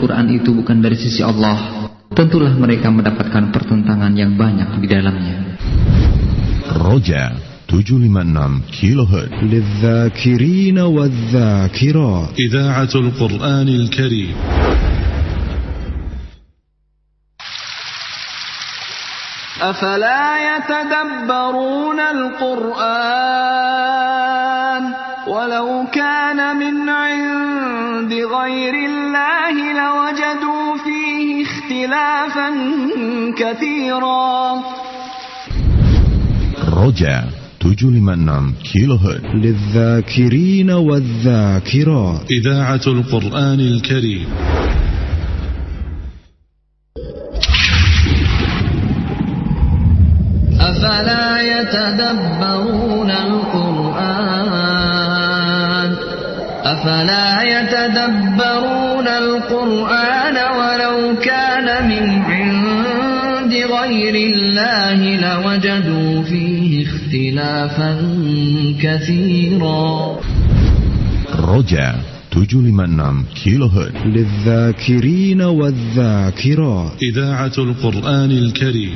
Quran itu bukan dari sisi Allah, tentulah mereka mendapatkan pertentangan yang banyak di dalamnya. Roja 756 كيلوهرتز للذاكرين والذاكرات إذاعة القرآن الكريم أفلا يتدبرون القرآن ولو كان من عند غير اختلافا كثيرا. رجع 756 كيلوهرتز للذاكرين والذاكرات. إذاعة القرآن الكريم. أفلا يتدبرون القرآن؟ أفلا يتدبرون القرآن ولو كان من عند غير الله لوجدوا فيه اختلافا كثيرا. رجع 756 كيلوهرتز للذاكرين والذاكرات. إذاعة القرآن الكريم.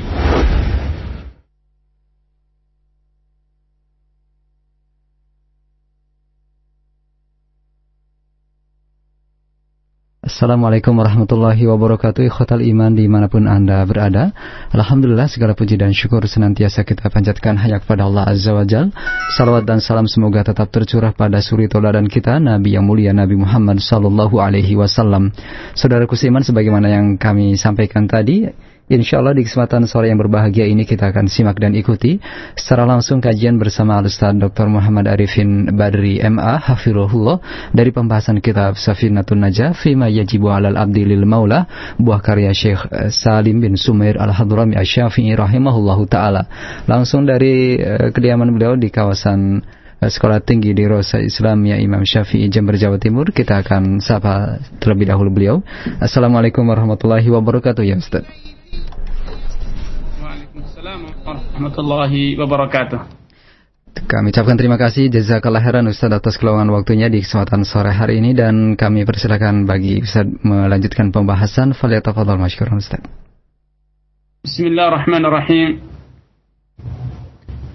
Assalamualaikum warahmatullahi wabarakatuh Ikhwatal iman di mana pun anda berada. Alhamdulillah segala puji dan syukur Senantiasa kita panjatkan hanya kepada Allah Azza wa Jal. Salawat dan salam semoga tetap tercurah pada suri toladan kita Nabi yang mulia Nabi Muhammad Sallallahu alaihi wasallam. Saudaraku seiman sebagaimana yang kami sampaikan tadi Insya Allah di kesempatan sore yang berbahagia ini kita akan simak dan ikuti secara langsung kajian bersama Al-Ustaz Dr. Muhammad Arifin Badri MA Hafirullah dari pembahasan kitab Safinatun Najah Fima Yajibu Alal Abdi Maula buah karya Syekh eh, Salim bin Sumair Al-Hadrami Asyafi'i rahimahullahu taala. Langsung dari uh, kediaman beliau di kawasan uh, Sekolah Tinggi di Rosa Islamia Imam Syafi'i Jember Jawa Timur kita akan sapa terlebih dahulu beliau. Assalamualaikum warahmatullahi wabarakatuh ya Ustaz. Warahmatullahi wabarakatuh. Kami ucapkan terima kasih jazakallah khairan Ustaz atas keluangan waktunya di kesempatan sore hari ini dan kami persilakan bagi Ustaz melanjutkan pembahasan falyatafadhal masykuran Ustaz. Bismillahirrahmanirrahim.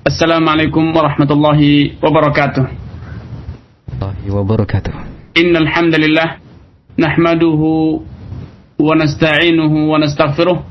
Assalamualaikum warahmatullahi wabarakatuh. Warahmatullahi wabarakatuh. Innal hamdalillah nahmaduhu wa nasta'inuhu wa nastaghfiruh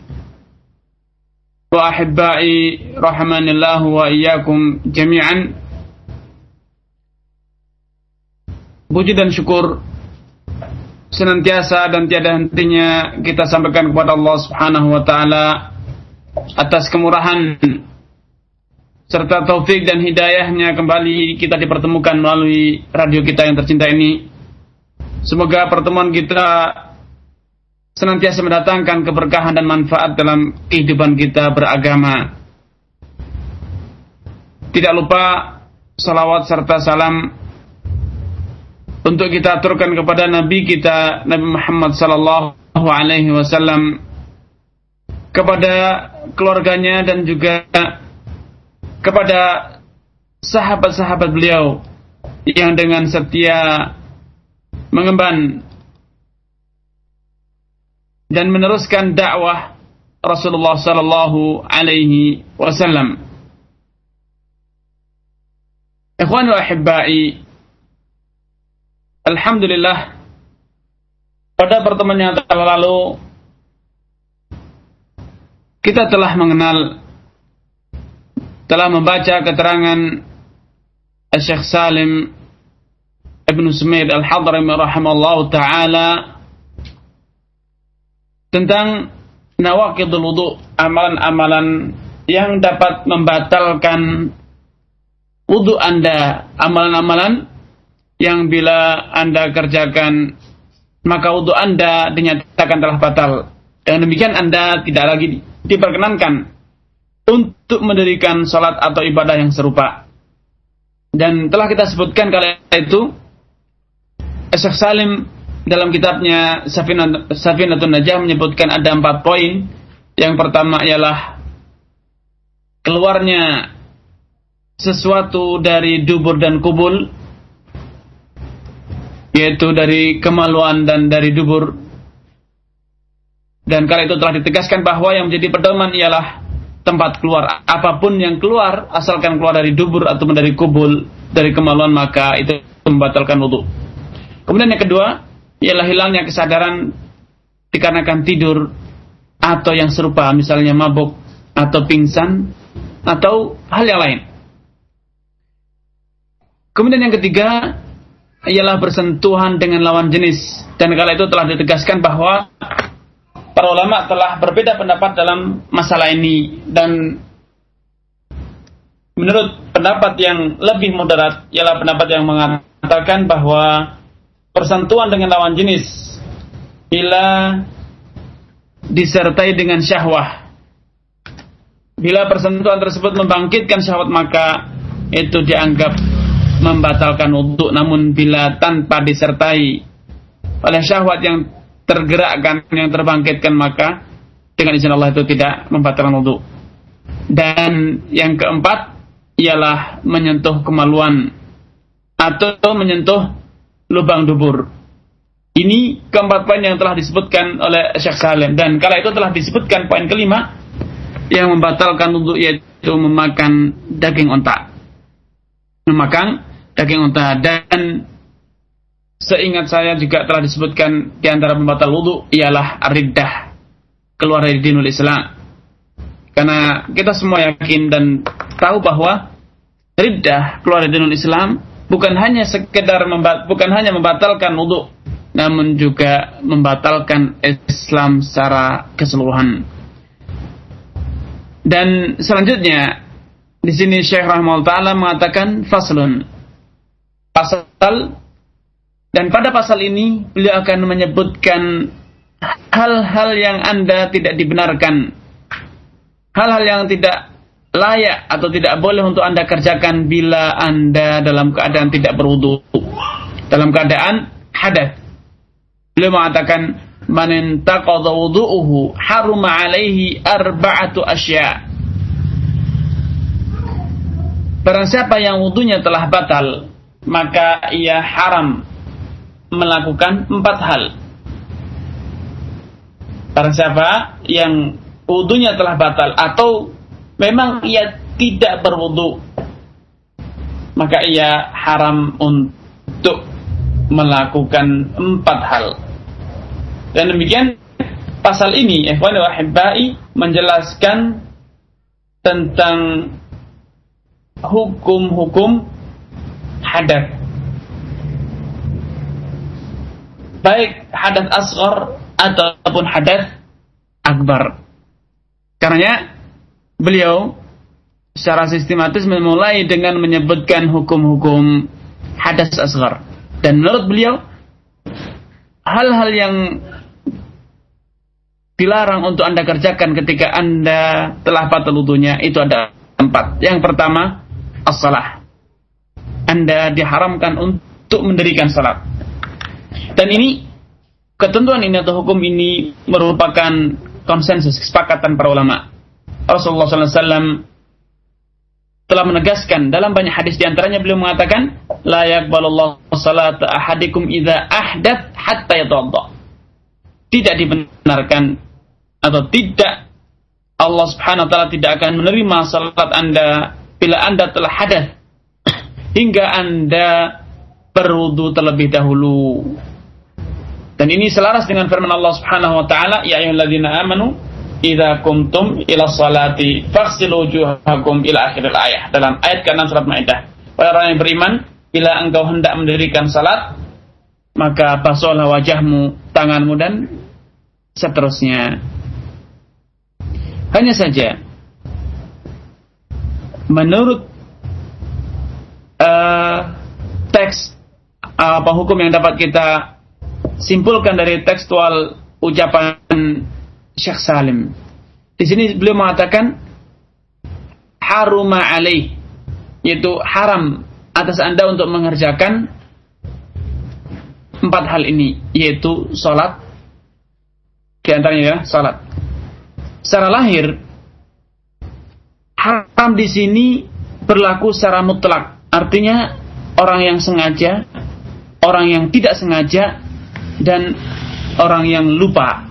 وأحبائي رحمني الله وإياكم جميعا Puji dan syukur senantiasa dan tiada hentinya kita sampaikan kepada Allah Subhanahu wa taala atas kemurahan serta taufik dan hidayahnya kembali kita dipertemukan melalui radio kita yang tercinta ini. Semoga pertemuan kita senantiasa mendatangkan keberkahan dan manfaat dalam kehidupan kita beragama. Tidak lupa salawat serta salam untuk kita aturkan kepada Nabi kita Nabi Muhammad sallallahu alaihi wasallam kepada keluarganya dan juga kepada sahabat-sahabat beliau yang dengan setia mengemban dan meneruskan dakwah Rasulullah sallallahu alaihi wasallam. Ikhwan wa ahibbai, Alhamdulillah pada pertemuan yang telah lalu kita telah mengenal telah membaca keterangan Syekh Salim Ibn Sumaid Al-Hadrami rahimahullah taala tentang nawaqidul wudu, amalan-amalan yang dapat membatalkan wudu Anda, amalan-amalan yang bila Anda kerjakan maka wudhu Anda dinyatakan telah batal. Dengan demikian Anda tidak lagi diperkenankan untuk mendirikan sholat atau ibadah yang serupa. Dan telah kita sebutkan kali itu, Syekh Salim dalam kitabnya Safinatun Najah menyebutkan ada empat poin. Yang pertama ialah keluarnya sesuatu dari dubur dan kubul yaitu dari kemaluan dan dari dubur. Dan kala itu telah ditegaskan bahwa yang menjadi pedoman ialah tempat keluar. Apa pun yang keluar asalkan keluar dari dubur atau dari kubul dari kemaluan maka itu membatalkan wudhu. Kemudian yang kedua ialah hilangnya kesadaran dikarenakan tidur atau yang serupa misalnya mabuk atau pingsan atau hal yang lain. Kemudian yang ketiga ialah bersentuhan dengan lawan jenis. Dan kala itu telah ditegaskan bahwa para ulama telah berbeda pendapat dalam masalah ini. Dan menurut pendapat yang lebih moderat ialah pendapat yang mengatakan bahwa persentuhan dengan lawan jenis. Bila disertai dengan syahwah. Bila persentuhan tersebut membangkitkan syahwat maka itu dianggap membatalkan wudhu. Namun bila tanpa disertai oleh syahwat yang tergerakkan, yang terbangkitkan maka dengan izin Allah itu tidak membatalkan wudhu. Dan yang keempat ialah menyentuh kemaluan atau menyentuh lubang dubur. Ini keempat poin yang telah disebutkan oleh Syekh Salim dan kala itu telah disebutkan poin kelima yang membatalkan wudhu yaitu memakan daging onta. Memakan daging onta dan Seingat saya juga telah disebutkan di antara pembatal wudhu ialah riddah keluar dari dinul Islam. Karena kita semua yakin dan tahu bahwa riddah keluar dari dinul Islam bukan hanya sekedar bukan hanya membatalkan wudhu, namun juga membatalkan Islam secara keseluruhan. Dan selanjutnya di sini Syekh Rahmat Taala mengatakan faslun pasal dan pada pasal ini beliau akan menyebutkan hal-hal yang Anda tidak dibenarkan. Hal-hal yang tidak layak atau tidak boleh untuk Anda kerjakan bila Anda dalam keadaan tidak berwudu. Dalam keadaan hadas. Beliau mengatakan man intaqadha wudu'uhu haruma alaihi arba'atu asya. Barang siapa yang wudunya telah batal, maka ia haram melakukan empat hal. Barang siapa yang wudhunya telah batal atau memang ia tidak berwudhu, maka ia haram untuk melakukan empat hal. Dan demikian pasal ini, ikhwan wa menjelaskan tentang hukum-hukum hadat baik hadas asghar ataupun hadas akbar. Karenanya beliau secara sistematis memulai dengan menyebutkan hukum-hukum hadas asghar. Dan menurut beliau hal-hal yang dilarang untuk Anda kerjakan ketika Anda telah batal wudunya itu ada empat. Yang pertama, as-salah. Anda diharamkan untuk mendirikan salat. Dan ini ketentuan ini atau hukum ini merupakan konsensus kesepakatan para ulama. Rasulullah SAW telah menegaskan dalam banyak hadis di antaranya beliau mengatakan la yaqbalullahu salata ahadikum idza ahdath hatta yatawadda. Tidak dibenarkan atau tidak Allah Subhanahu wa taala tidak akan menerima salat Anda bila Anda telah hadas hingga Anda berwudu terlebih dahulu. Dan ini selaras dengan firman Allah Subhanahu wa taala, "Ya ayyuhalladzina amanu idza kumtum ila salati faghsilu wujuhakum ila akhir ayat." Dalam ayat ke-6 surat Maidah. Orang yang beriman, bila engkau hendak mendirikan salat, maka basuhlah wajahmu, tanganmu dan seterusnya. Hanya saja menurut uh, teks apa hukum yang dapat kita simpulkan dari tekstual ucapan Syekh Salim. Di sini beliau mengatakan haruma alaih yaitu haram atas Anda untuk mengerjakan empat hal ini yaitu salat di antaranya ya salat. Secara lahir haram di sini berlaku secara mutlak. Artinya orang yang sengaja, orang yang tidak sengaja dan orang yang lupa.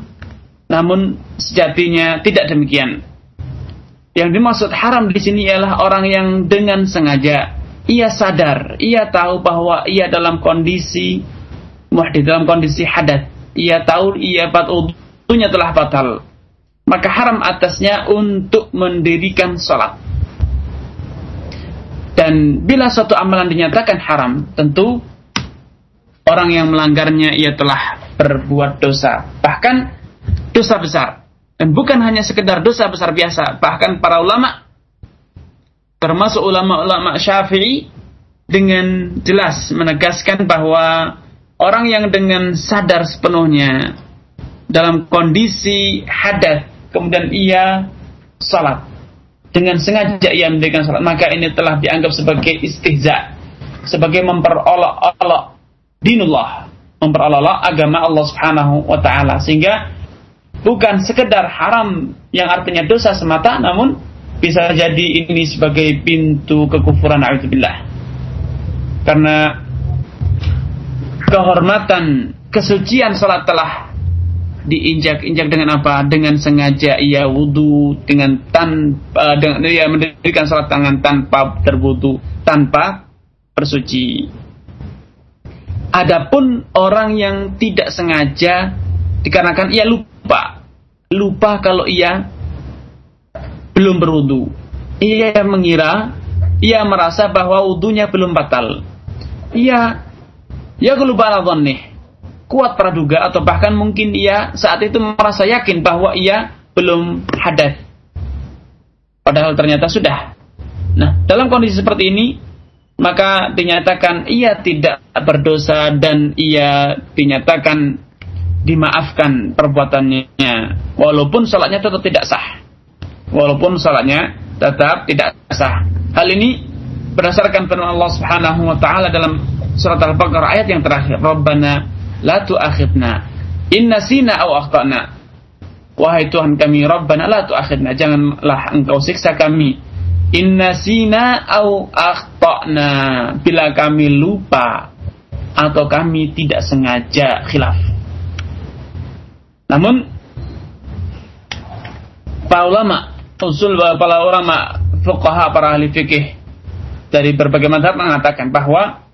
Namun sejatinya tidak demikian. Yang dimaksud haram di sini ialah orang yang dengan sengaja ia sadar, ia tahu bahwa ia dalam kondisi muhdith dalam kondisi hadat. Ia tahu ia batunya telah batal. Maka haram atasnya untuk mendirikan salat. Dan bila suatu amalan dinyatakan haram, tentu orang yang melanggarnya ia telah berbuat dosa. Bahkan dosa besar. Dan bukan hanya sekedar dosa besar biasa. Bahkan para ulama, termasuk ulama-ulama syafi'i, dengan jelas menegaskan bahwa orang yang dengan sadar sepenuhnya dalam kondisi hadat, kemudian ia salat dengan sengaja ia mendirikan salat maka ini telah dianggap sebagai istihza sebagai memperolok-olok dinullah memperolok agama Allah Subhanahu wa taala sehingga bukan sekedar haram yang artinya dosa semata namun bisa jadi ini sebagai pintu kekufuran auzubillah karena kehormatan kesucian salat telah diinjak-injak dengan apa? Dengan sengaja ia wudhu dengan tanpa dengan ia mendirikan salat tangan tanpa terwudhu, tanpa bersuci. Adapun orang yang tidak sengaja dikarenakan ia lupa, lupa kalau ia belum berwudhu. Ia mengira, ia merasa bahwa wudhunya belum batal. Ia, ia kelupaan nih kuat praduga atau bahkan mungkin ia saat itu merasa yakin bahwa ia belum hadas. Padahal ternyata sudah. Nah, dalam kondisi seperti ini, maka dinyatakan ia tidak berdosa dan ia dinyatakan dimaafkan perbuatannya. Walaupun salatnya tetap tidak sah. Walaupun salatnya tetap tidak sah. Hal ini berdasarkan firman Allah Subhanahu wa taala dalam surat Al-Baqarah ayat yang terakhir, "Rabbana la tu'akhidna inna sina au akhtana. Wahai Tuhan kami Rabbana la tu'akhidna. Janganlah engkau siksa kami. Inna sina au akhtana. Bila kami lupa atau kami tidak sengaja khilaf namun para ulama usul para ulama fuqaha para ahli fikih dari berbagai madhab mengatakan bahwa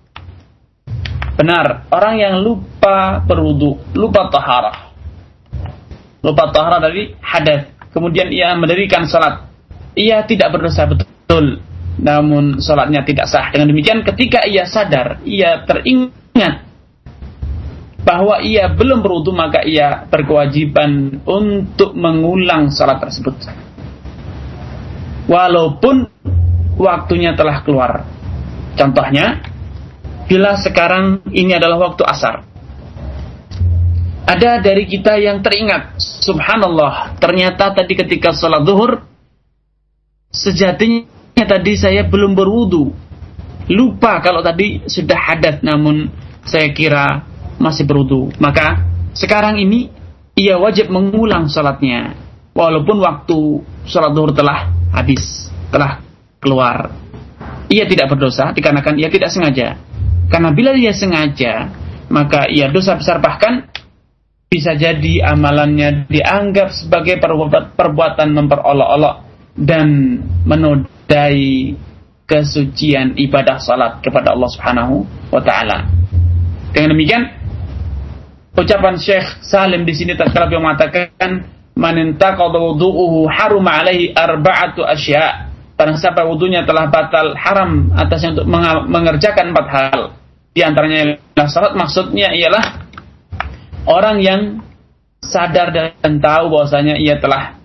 Benar, orang yang lupa berwudu, lupa taharah. Lupa taharah dari hadas. Kemudian ia mendirikan salat. Ia tidak berdosa betul, namun salatnya tidak sah. Dengan demikian ketika ia sadar, ia teringat bahwa ia belum berwudu maka ia berkewajiban untuk mengulang salat tersebut. Walaupun waktunya telah keluar. Contohnya, bila sekarang ini adalah waktu asar. Ada dari kita yang teringat, subhanallah, ternyata tadi ketika sholat zuhur, sejatinya tadi saya belum berwudu. Lupa kalau tadi sudah hadat, namun saya kira masih berwudu. Maka sekarang ini ia wajib mengulang sholatnya. Walaupun waktu sholat zuhur telah habis, telah keluar. Ia tidak berdosa dikarenakan ia tidak sengaja. Karena bila dia sengaja, maka ia dosa besar bahkan bisa jadi amalannya dianggap sebagai perbuatan memperolok-olok dan menodai kesucian ibadah salat kepada Allah Subhanahu wa taala. Dengan demikian ucapan Syekh Salim di sini tatkala beliau mengatakan man intaqada wudu'uhu haruma alaihi arba'atu asya' Barang siapa wudhunya telah batal haram atasnya untuk mengerjakan empat hal. Di antaranya ialah salat maksudnya ialah orang yang sadar dan tahu bahwasanya ia telah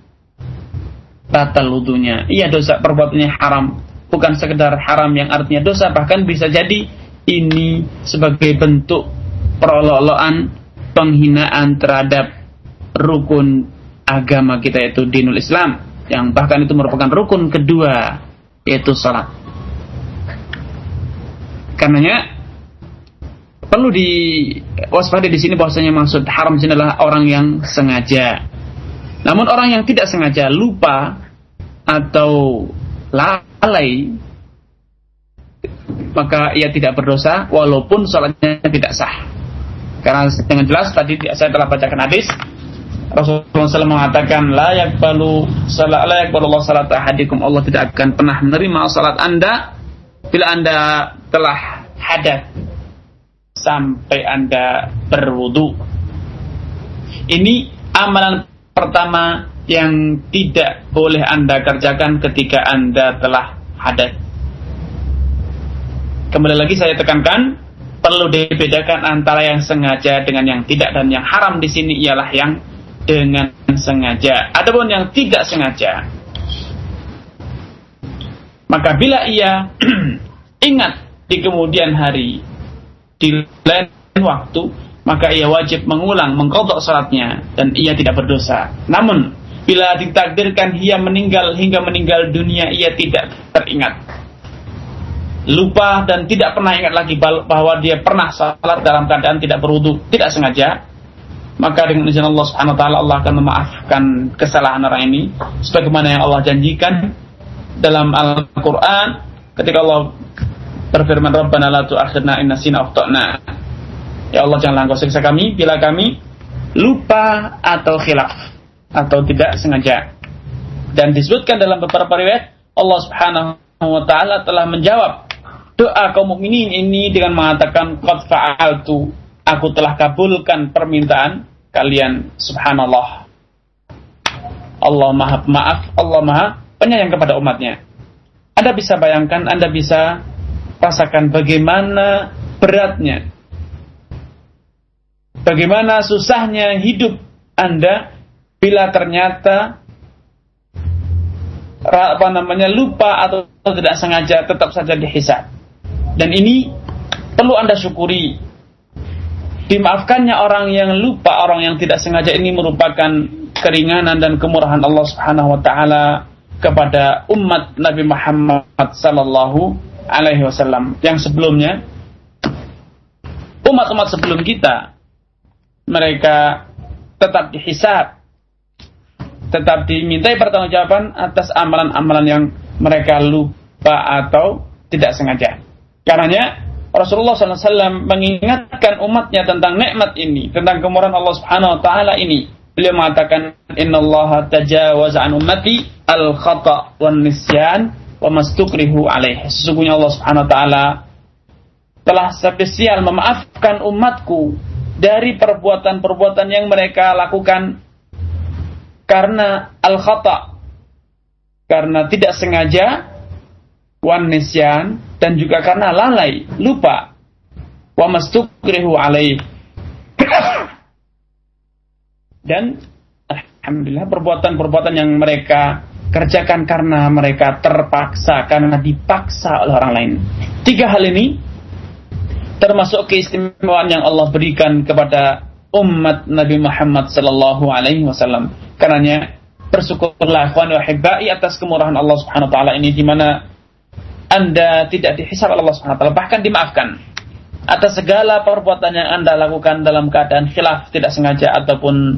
batal wudhunya. Ia dosa perbuatannya haram. Bukan sekedar haram yang artinya dosa, bahkan bisa jadi ini sebagai bentuk perolok-olokan penghinaan terhadap rukun agama kita yaitu dinul Islam yang bahkan itu merupakan rukun kedua yaitu salat. Karenanya perlu diwaspadai di sini bahwasanya maksud haram sini adalah orang yang sengaja. Namun orang yang tidak sengaja lupa atau lalai maka ia tidak berdosa walaupun sholatnya tidak sah. Karena dengan jelas tadi saya telah bacakan hadis Rasulullah SAW mengatakan layak balu salat layak balu Allah salat ahadikum Allah tidak akan pernah menerima salat anda bila anda telah hadat sampai anda berwudu. Ini amalan pertama yang tidak boleh anda kerjakan ketika anda telah hadat. Kembali lagi saya tekankan perlu dibedakan antara yang sengaja dengan yang tidak dan yang haram di sini ialah yang dengan sengaja. Adapun yang tidak sengaja maka bila ia ingat di kemudian hari di lain waktu maka ia wajib mengulang mengkodok salatnya dan ia tidak berdosa. Namun bila ditakdirkan ia meninggal hingga meninggal dunia ia tidak teringat lupa dan tidak pernah ingat lagi bahwa dia pernah salat dalam keadaan tidak berwudu, tidak sengaja, maka dengan izin Allah Subhanahu wa taala Allah akan memaafkan kesalahan orang ini sebagaimana yang Allah janjikan dalam Al-Qur'an ketika Allah berfirman Rabbana la tu'akhirna in nasina akhtana. Ya Allah janganlah engkau siksa kami bila kami lupa atau khilaf atau tidak sengaja. Dan disebutkan dalam beberapa riwayat Allah Subhanahu wa taala telah menjawab doa kaum mukminin ini dengan mengatakan qad fa'altu. Aku telah kabulkan permintaan kalian. Subhanallah. Allah maha maaf Allah maha penyayang kepada umatnya. Anda bisa bayangkan Anda bisa rasakan bagaimana beratnya. Bagaimana susahnya hidup Anda bila ternyata apa namanya lupa atau tidak sengaja tetap saja dihisap dan ini perlu Anda syukuri. Dimaafkannya orang yang lupa, orang yang tidak sengaja ini merupakan keringanan dan kemurahan Allah Subhanahu wa taala kepada umat Nabi Muhammad sallallahu alaihi wasallam yang sebelumnya umat-umat sebelum kita mereka tetap dihisab tetap dimintai pertanggungjawaban atas amalan-amalan yang mereka lupa atau tidak sengaja. Karenanya Rasulullah SAW mengingatkan umatnya tentang nikmat ini, tentang kemurahan Allah Subhanahu Wa Taala ini. Beliau mengatakan, Inna Allah tajawaza an ummati al khata wan nisyan wa mastukrihu alaih. Sesungguhnya Allah Subhanahu Wa Taala telah spesial memaafkan umatku dari perbuatan-perbuatan yang mereka lakukan karena al khata karena tidak sengaja wan nisyan dan juga karena lalai, lupa. Wa mastukrihu alaih. dan alhamdulillah perbuatan-perbuatan yang mereka kerjakan karena mereka terpaksa, karena dipaksa oleh orang lain. Tiga hal ini termasuk keistimewaan yang Allah berikan kepada umat Nabi Muhammad sallallahu alaihi wasallam. Karenanya bersyukurlah ikhwan wa atas kemurahan Allah Subhanahu wa taala ini di mana anda tidak dihisab Allah SWT, bahkan dimaafkan atas segala perbuatan yang Anda lakukan dalam keadaan khilaf, tidak sengaja ataupun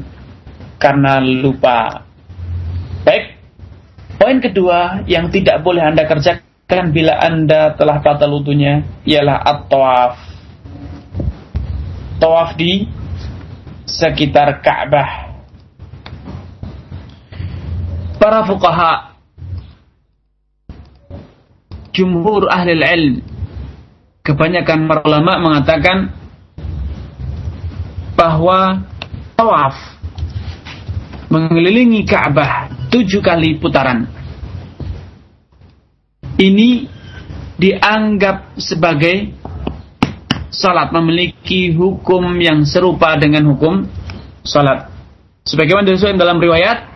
karena lupa. Baik, poin kedua yang tidak boleh Anda kerjakan bila Anda telah batal wudhunya ialah at-tawaf. Tawaf di sekitar Ka'bah. Para fuqaha jumhur ahli ilm. Kebanyakan para ulama mengatakan bahwa tawaf mengelilingi Ka'bah tujuh kali putaran. Ini dianggap sebagai salat memiliki hukum yang serupa dengan hukum salat. Sebagaimana disebutkan dalam riwayat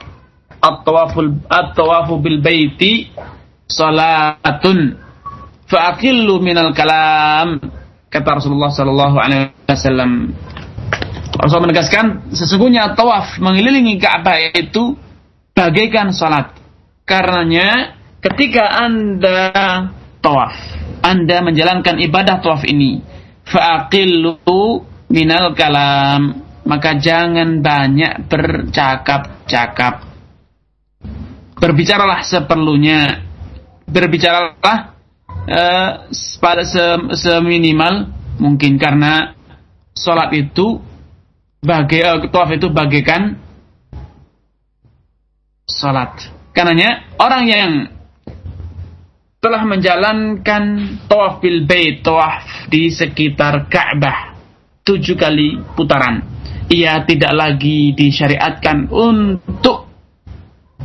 at-tawaful at-tawafu bil baiti salatun fa'aqillu minal kalam kata Rasulullah sallallahu alaihi wasallam Rasul menegaskan sesungguhnya tawaf mengelilingi Ka'bah itu bagaikan salat. Karenanya ketika Anda tawaf, Anda menjalankan ibadah tawaf ini, fa'aqillu minal kalam, maka jangan banyak bercakap-cakap. Berbicaralah seperlunya. Berbicaralah uh, pada se seminimal mungkin karena sholat itu bagai uh, tawaf itu bagaikan sholat. Karenanya orang yang telah menjalankan tawaf bil bait, tawaf di sekitar Ka'bah tujuh kali putaran. Ia tidak lagi disyariatkan untuk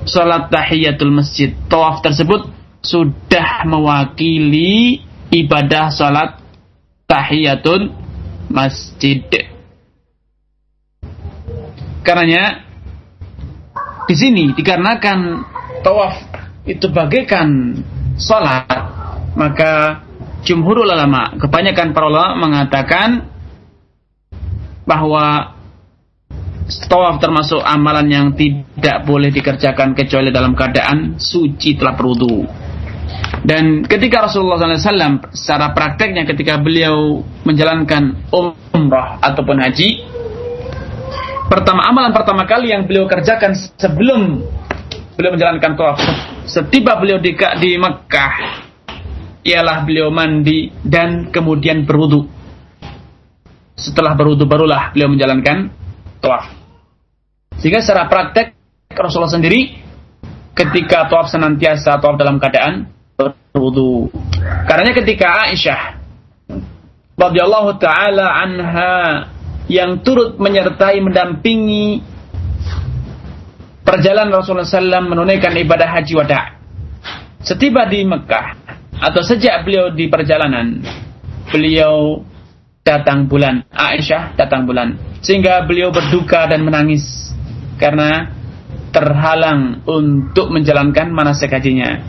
salat tahiyatul masjid. Tawaf tersebut sudah mewakili ibadah salat tahiyatul masjid. Karenanya di sini dikarenakan tawaf itu bagaikan salat, maka jumhur ulama, kebanyakan para ulama mengatakan bahwa tawaf termasuk amalan yang tidak boleh dikerjakan kecuali dalam keadaan suci telah berwudu. Dan ketika Rasulullah SAW secara prakteknya ketika beliau menjalankan umrah ataupun haji, pertama amalan pertama kali yang beliau kerjakan sebelum beliau menjalankan tawaf setiba beliau di, di Mekah ialah beliau mandi dan kemudian berwudu. Setelah berwudu barulah beliau menjalankan tawaf. Sehingga secara praktek Rasulullah sendiri ketika tawaf senantiasa tawaf dalam keadaan berwudu. Karena ketika Aisyah radhiyallahu taala anha yang turut menyertai mendampingi perjalanan Rasulullah SAW menunaikan ibadah haji wada. Setiba di Mekah atau sejak beliau di perjalanan, beliau datang bulan Aisyah datang bulan sehingga beliau berduka dan menangis karena terhalang untuk menjalankan manasik hajinya.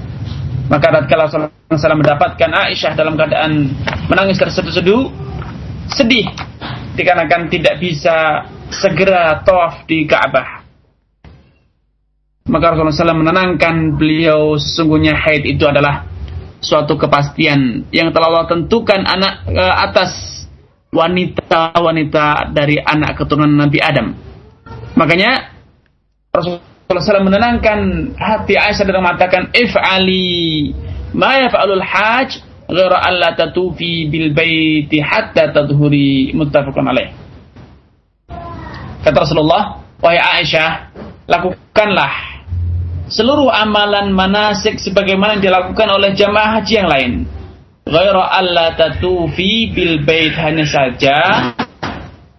Maka tatkala Rasulullah mendapatkan Aisyah dalam keadaan menangis terseduh-seduh, sedih dikarenakan tidak bisa segera tawaf di Ka'bah maka Rasulullah SAW menenangkan beliau sesungguhnya haid itu adalah suatu kepastian yang telah Allah tentukan anak e, atas wanita-wanita dari anak keturunan Nabi Adam. Makanya Rasulullah SAW menenangkan hati Aisyah dengan mengatakan if'ali ma yaf'alul hajj ghairu alla tatufi bil baiti hatta tadhuri muttafaqun alaih. Kata Rasulullah, wahai Aisyah, lakukanlah seluruh amalan manasik sebagaimana dilakukan oleh jamaah haji yang lain. Ghaira alla tatufi bil bait hanya saja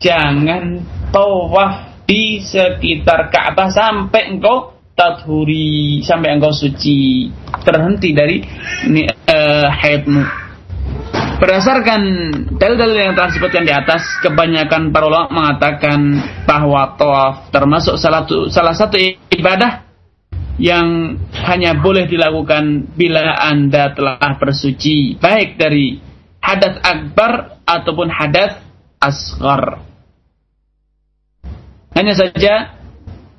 jangan tawaf di sekitar Ka'bah sampai engkau tathuri sampai engkau suci terhenti dari uh, haidmu. Berdasarkan dalil-dalil yang telah disebutkan di atas, kebanyakan para ulama mengatakan bahwa tawaf termasuk salah satu, salah satu ibadah yang hanya boleh dilakukan bila Anda telah bersuci baik dari hadas akbar ataupun hadas asghar. Hanya saja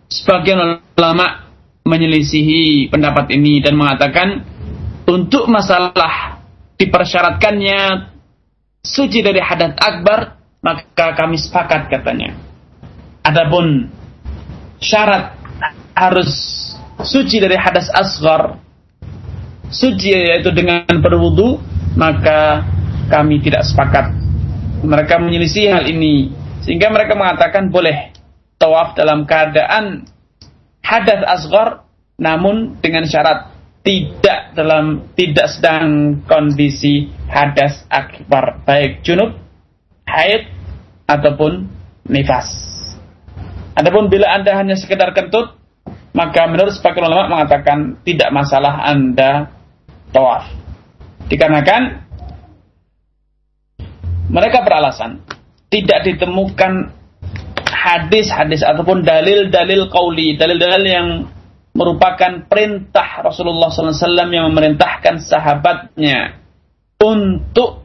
sebagian ulama menyelisihi pendapat ini dan mengatakan untuk masalah dipersyaratkannya suci dari hadas akbar maka kami sepakat katanya. Adapun syarat harus suci dari hadas asgar, suci yaitu dengan berwudu, maka kami tidak sepakat. Mereka menyelisih hal ini sehingga mereka mengatakan boleh tawaf dalam keadaan hadas asgar namun dengan syarat tidak dalam tidak sedang kondisi hadas akbar baik junub, haid ataupun nifas. Adapun bila Anda hanya sekedar kentut maka menurut sebagian ulama mengatakan tidak masalah Anda tawaf. Dikarenakan mereka beralasan tidak ditemukan hadis-hadis ataupun dalil-dalil kauli, dalil-dalil yang merupakan perintah Rasulullah SAW yang memerintahkan sahabatnya untuk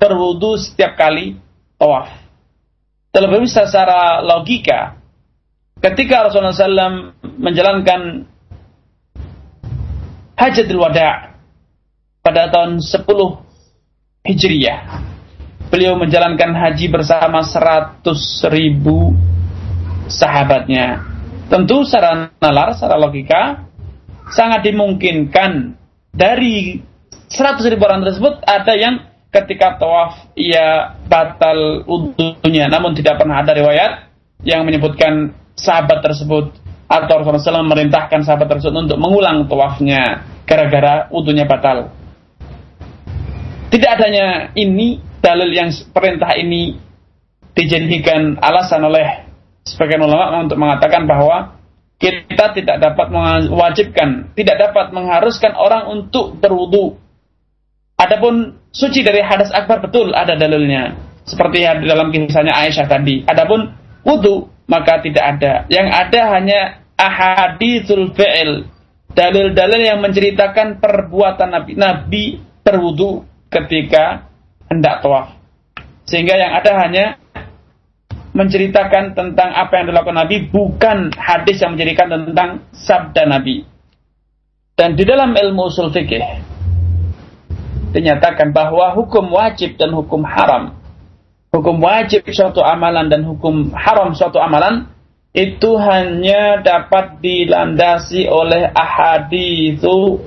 berwudu setiap kali tawaf. terlebih secara logika ketika Rasulullah SAW menjalankan hajatul wada pada tahun 10 Hijriyah beliau menjalankan haji bersama 100 ribu sahabatnya. Tentu secara nalar, secara logika sangat dimungkinkan dari 100 ribu orang tersebut ada yang ketika tawaf ia batal utuhnya namun tidak pernah ada riwayat yang menyebutkan sahabat tersebut atau Rasulullah SAW memerintahkan sahabat tersebut untuk mengulang tawafnya gara-gara utuhnya batal. Tidak adanya ini dalil yang perintah ini dijadikan alasan oleh sebagian ulama untuk mengatakan bahwa kita tidak dapat mewajibkan, tidak dapat mengharuskan orang untuk berwudu Adapun suci dari hadas akbar betul ada dalilnya. Seperti yang dalam kisahnya Aisyah tadi. Adapun wudu maka tidak ada. Yang ada hanya ahadithul fi'il. Dalil-dalil yang menceritakan perbuatan Nabi. Nabi berwudu ketika hendak tawaf. Sehingga yang ada hanya menceritakan tentang apa yang dilakukan Nabi bukan hadis yang menjadikan tentang sabda Nabi. Dan di dalam ilmu usul fikih dinyatakan bahwa hukum wajib dan hukum haram, hukum wajib suatu amalan dan hukum haram suatu amalan itu hanya dapat dilandasi oleh ahaditsu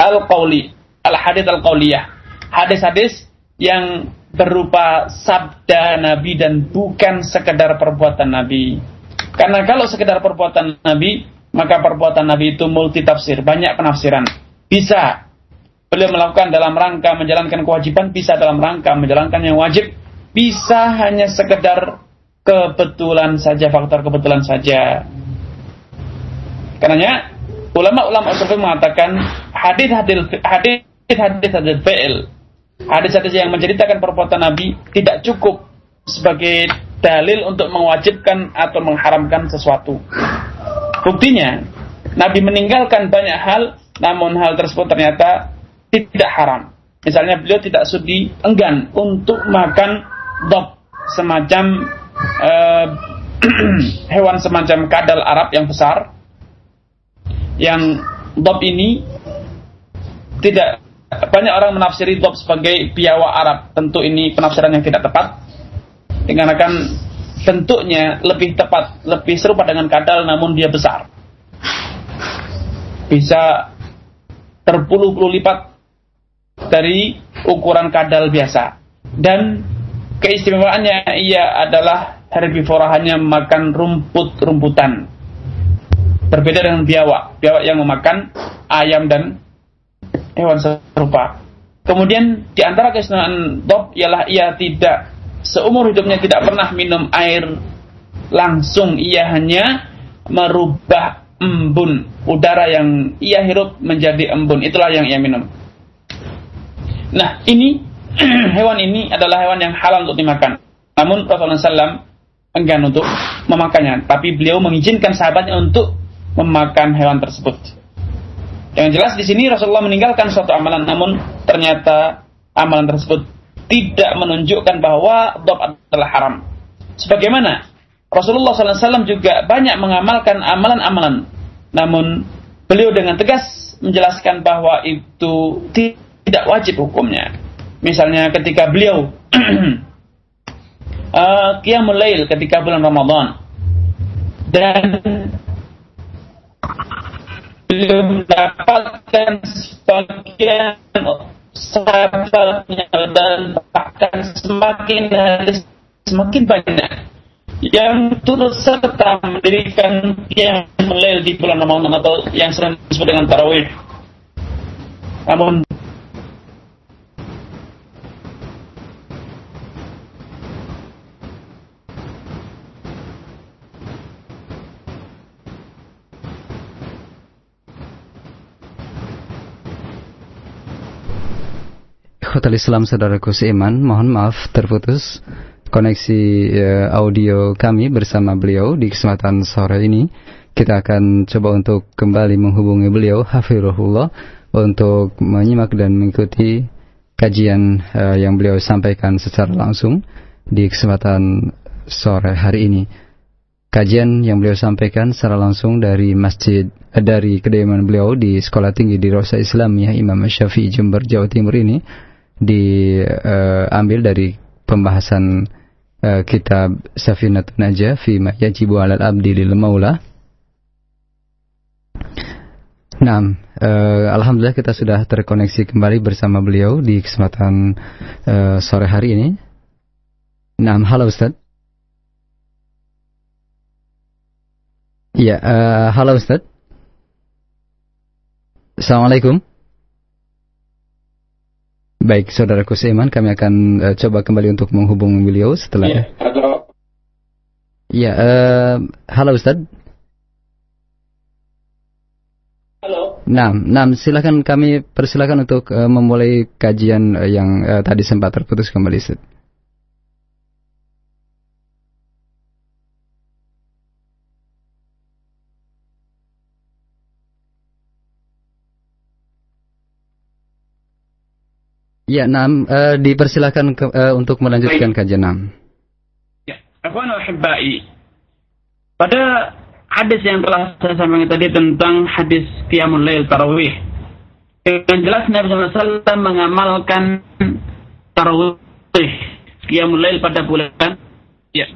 al-qauli, al-hadits al-qauliyah. Hadis-hadis yang berupa sabda Nabi dan bukan sekedar perbuatan Nabi. Karena kalau sekedar perbuatan Nabi, maka perbuatan Nabi itu multitafsir, banyak penafsiran. Bisa beliau melakukan dalam rangka menjalankan kewajiban, bisa dalam rangka menjalankan yang wajib, bisa hanya sekedar kebetulan saja, faktor kebetulan saja. Karenanya ulama-ulama usul mengatakan hadis-hadis hadis hadis hadis fi'il hadis-hadis yang menceritakan perbuatan Nabi tidak cukup sebagai dalil untuk mewajibkan atau mengharamkan sesuatu. Buktinya, Nabi meninggalkan banyak hal, namun hal tersebut ternyata tidak haram. Misalnya beliau tidak sudi enggan untuk makan dop semacam uh, hewan semacam kadal Arab yang besar yang dop ini tidak banyak orang menafsiri dop sebagai biawa Arab. Tentu ini penafsiran yang tidak tepat. Dikarenakan bentuknya lebih tepat, lebih serupa dengan kadal namun dia besar. Bisa terpuluh-puluh lipat dari ukuran kadal biasa. Dan keistimewaannya ia adalah herbivora hanya makan rumput-rumputan. Berbeda dengan biawak. Biawak yang memakan ayam dan hewan serupa. Kemudian di antara keistimewaan dog ialah ia tidak seumur hidupnya tidak pernah minum air langsung. Ia hanya merubah embun udara yang ia hirup menjadi embun. Itulah yang ia minum. Nah, ini hewan ini adalah hewan yang halal untuk dimakan. Namun Rasulullah SAW enggan untuk memakannya, tapi beliau mengizinkan sahabatnya untuk memakan hewan tersebut. Yang jelas di sini Rasulullah meninggalkan suatu amalan, namun ternyata amalan tersebut tidak menunjukkan bahwa dob adalah haram. Sebagaimana Rasulullah SAW juga banyak mengamalkan amalan-amalan, namun beliau dengan tegas menjelaskan bahwa itu tidak wajib hukumnya. Misalnya ketika beliau uh, qiyamul ketika bulan Ramadan dan beliau mendapatkan sebagian sahabatnya dan bahkan semakin hari semakin banyak yang turut serta mendirikan yang melail di bulan Ramadan atau yang sering disebut dengan tarawih. Namun Ikhwatal Islam saudaraku seiman, mohon maaf terputus koneksi uh, audio kami bersama beliau di kesempatan sore ini. Kita akan coba untuk kembali menghubungi beliau, Hafirullah, untuk menyimak dan mengikuti kajian uh, yang beliau sampaikan secara langsung. di kesempatan sore hari ini. Kajian yang beliau sampaikan secara langsung dari masjid eh, dari kediaman beliau di Sekolah Tinggi di Rosa Islamiyah Imam Syafi'i Jember Jawa Timur ini diambil dari pembahasan uh, kitab Safinatun Najah fi ma yajibu 'alal abdi lil maula. Nah, uh, alhamdulillah kita sudah terkoneksi kembali bersama beliau di kesempatan uh, sore hari ini. Nah, halo Ustaz. Iya, uh, halo Ustaz. Assalamualaikum. Baik, saudaraku seiman, kami akan uh, coba kembali untuk menghubungi beliau setelah. Iya, halo. Iya, uh, halo Ustaz. Halo. Nah, nah, silakan kami persilakan untuk uh, memulai kajian uh, yang uh, tadi sempat terputus kembali, Ustaz. Ya, Nam, uh, dipersilakan ke, uh, untuk melanjutkan kajian Nam. Ya, Akhwan Al-Hibbai. Pada hadis yang telah saya sampaikan tadi tentang hadis Qiyamul Lail Tarawih. Dengan jelas Nabi SAW mengamalkan Tarawih Qiyamul Lail pada bulan ya.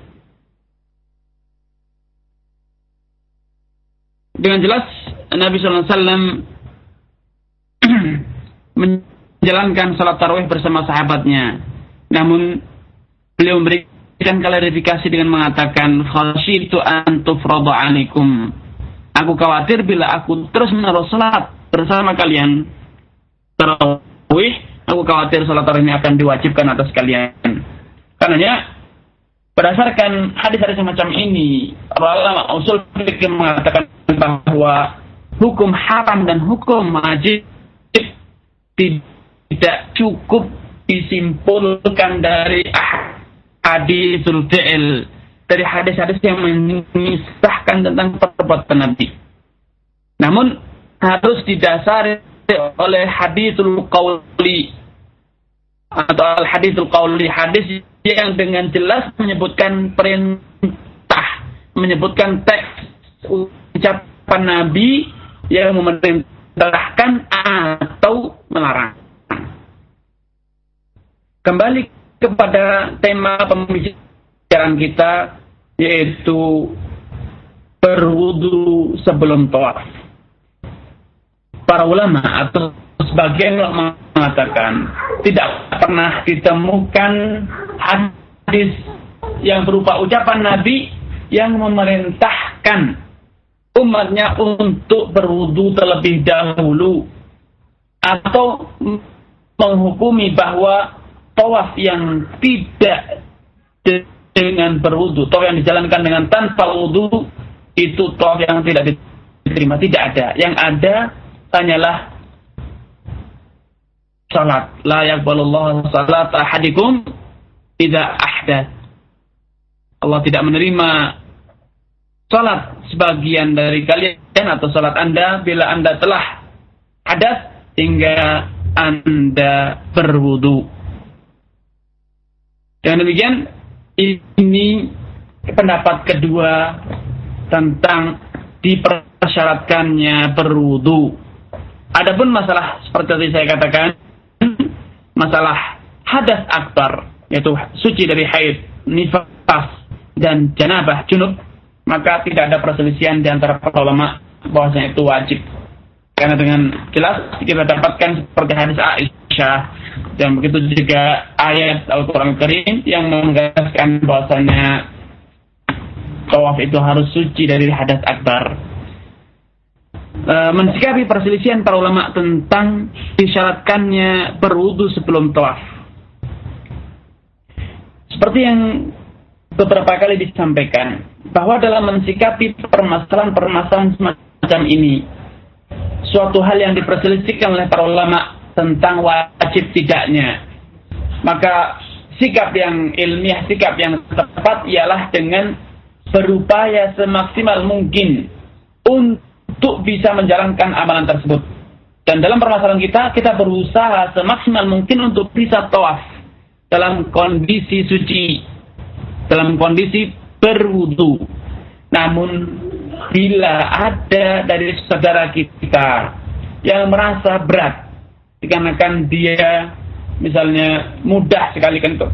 Dengan jelas Nabi SAW menjalankan salat tarawih bersama sahabatnya. Namun beliau memberikan klarifikasi dengan mengatakan khasyitu an tufradu alaikum. Aku khawatir bila aku terus menerus salat bersama kalian tarawih, aku khawatir salat tarawih ini akan diwajibkan atas kalian. Karenanya berdasarkan hadis-hadis semacam ini, ulama usul fikih mengatakan bahwa hukum haram dan hukum wajib tidak cukup disimpulkan dari hadisul fi'il dari hadis-hadis yang memisahkan tentang perbuatan Nabi. Namun harus didasari oleh hadisul qauli atau al hadisul qauli hadis yang dengan jelas menyebutkan perintah, menyebutkan teks ucapan Nabi yang memerintahkan atau melarang. Kembali kepada tema pembicaraan kita yaitu berwudu sebelum tawaf. Para ulama atau sebagian ulama mengatakan tidak pernah ditemukan hadis yang berupa ucapan Nabi yang memerintahkan umatnya untuk berwudu terlebih dahulu atau menghukumi bahwa tawaf yang tidak dengan berwudu, tawaf yang dijalankan dengan tanpa wudu itu tawaf yang tidak diterima, tidak ada. Yang ada hanyalah salat. La yaqbalullah salat ahadikum tidak ahda. Allah tidak menerima salat sebagian dari kalian atau salat Anda bila Anda telah hadas hingga Anda berwudu. Dengan demikian, ini pendapat kedua tentang dipersyaratkannya berwudu. Adapun masalah seperti tadi saya katakan, masalah hadas akbar, yaitu suci dari haid, nifas, dan janabah, junub, maka tidak ada perselisihan di antara para ulama bahwasanya itu wajib. Karena dengan jelas kita dapatkan seperti hadis Aisyah dan begitu juga ayat Al-Quran Karim yang menegaskan bahwasanya tawaf itu harus suci dari hadas akbar. E, mensikapi perselisihan para ulama tentang disyaratkannya berwudu sebelum tawaf. Seperti yang beberapa kali disampaikan bahwa dalam mensikapi permasalahan-permasalahan semacam ini suatu hal yang diperselisihkan oleh para ulama tentang wajib tidaknya. Maka sikap yang ilmiah, sikap yang tepat ialah dengan berupaya semaksimal mungkin untuk bisa menjalankan amalan tersebut. Dan dalam permasalahan kita, kita berusaha semaksimal mungkin untuk bisa tawaf dalam kondisi suci dalam kondisi berwudu. Namun bila ada dari saudara kita yang merasa berat dikarenakan dia misalnya mudah sekali kentut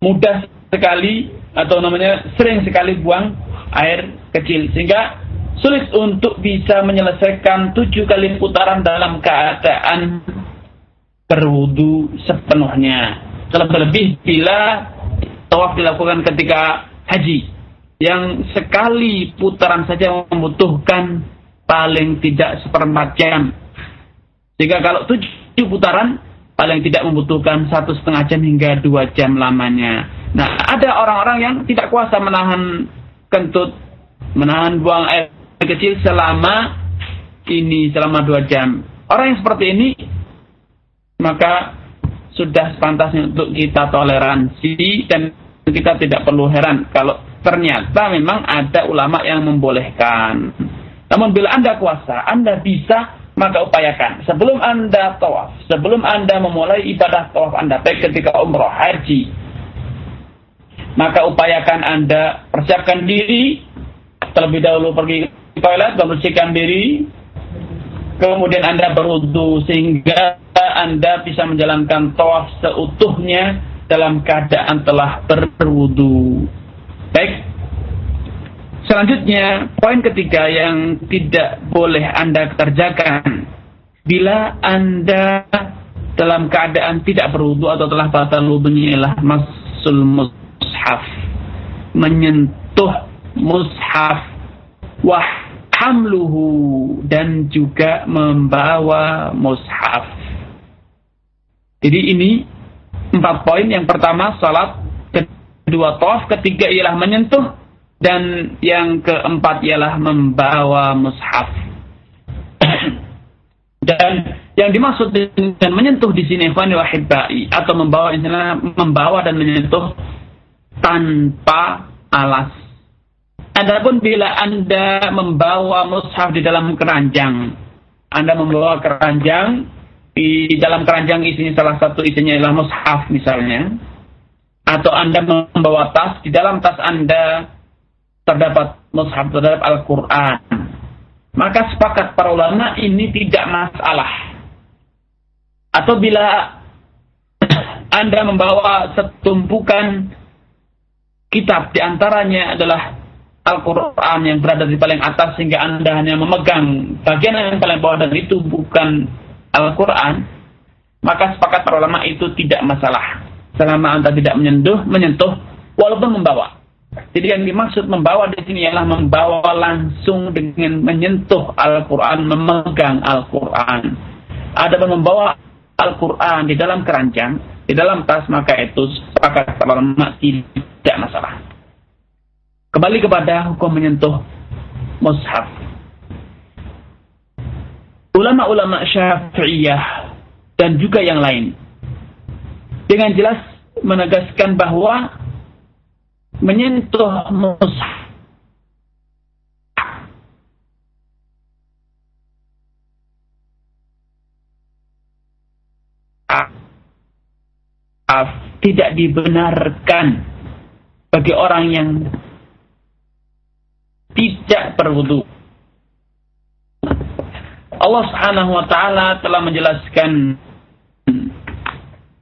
mudah sekali atau namanya sering sekali buang air kecil sehingga sulit untuk bisa menyelesaikan tujuh kali putaran dalam keadaan berwudu sepenuhnya. Terlebih bila tawaf dilakukan ketika haji yang sekali putaran saja membutuhkan paling tidak seperempat jam. Jika kalau tujuh putaran paling tidak membutuhkan satu setengah jam hingga dua jam lamanya. Nah, ada orang-orang yang tidak kuasa menahan kentut, menahan buang air kecil selama ini selama dua jam. Orang yang seperti ini maka sudah sepantasnya untuk kita toleransi dan kita tidak perlu heran kalau ternyata memang ada ulama yang membolehkan. Namun bila Anda kuasa, Anda bisa maka upayakan sebelum anda tawaf, sebelum anda memulai ibadah tawaf anda, baik ketika umroh, haji, maka upayakan anda persiapkan diri terlebih dahulu pergi ke toilet, membersihkan diri, kemudian anda berwudu sehingga anda bisa menjalankan tawaf seutuhnya dalam keadaan telah berwudu. Baik, Selanjutnya, poin ketiga yang tidak boleh Anda kerjakan bila Anda dalam keadaan tidak berwudu atau telah batal wudunya ialah masul mushaf. Menyentuh mushaf wah hamluhu dan juga membawa mushaf. Jadi ini empat poin. Yang pertama salat, kedua tawaf, ketiga ialah menyentuh dan yang keempat ialah membawa mushaf. dan yang dimaksud dengan menyentuh di sini ikhwan wahibai atau membawa membawa dan menyentuh tanpa alas. Adapun bila Anda membawa mushaf di dalam keranjang, Anda membawa keranjang di dalam keranjang isinya salah satu isinya adalah mushaf misalnya, atau Anda membawa tas di dalam tas Anda terdapat mushaf terhadap Al-Quran. Maka sepakat para ulama ini tidak masalah. Atau bila Anda membawa setumpukan kitab di antaranya adalah Al-Quran yang berada di paling atas sehingga Anda hanya memegang bagian yang paling bawah dan itu bukan Al-Quran, maka sepakat para ulama itu tidak masalah. Selama Anda tidak menyentuh, menyentuh walaupun membawa. Jadi yang dimaksud membawa di sini ialah membawa langsung dengan menyentuh Al-Quran, memegang Al-Quran. Ada membawa Al-Quran di dalam keranjang, di dalam tas, maka itu sepakat ulama tidak masalah. Kembali kepada hukum menyentuh mushaf. Ulama-ulama syafi'iyah dan juga yang lain dengan jelas menegaskan bahwa menyentuh mushaf tidak dibenarkan bagi orang yang tidak berwudu. Allah Subhanahu wa taala telah menjelaskan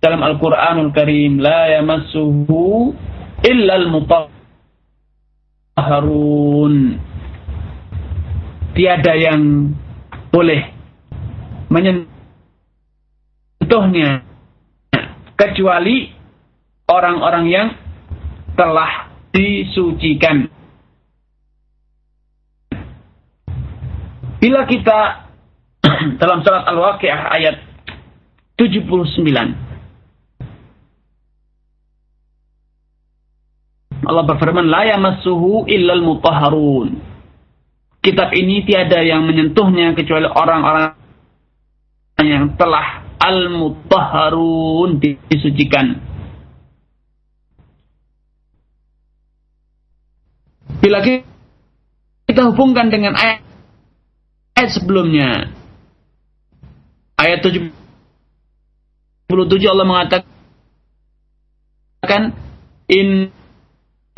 dalam Al-Qur'anul Karim la yamassuhu illal mutahharun tiada yang boleh menyentuhnya kecuali orang-orang yang telah disucikan. Bila kita dalam surat Al-Waqi'ah ayat 79 Allah berfirman, La yamassuhu illal mutahharun. Kitab ini tiada yang menyentuhnya kecuali orang-orang yang telah al-mutahharun disucikan. Bila kita hubungkan dengan ayat, ayat sebelumnya, ayat 77 Allah mengatakan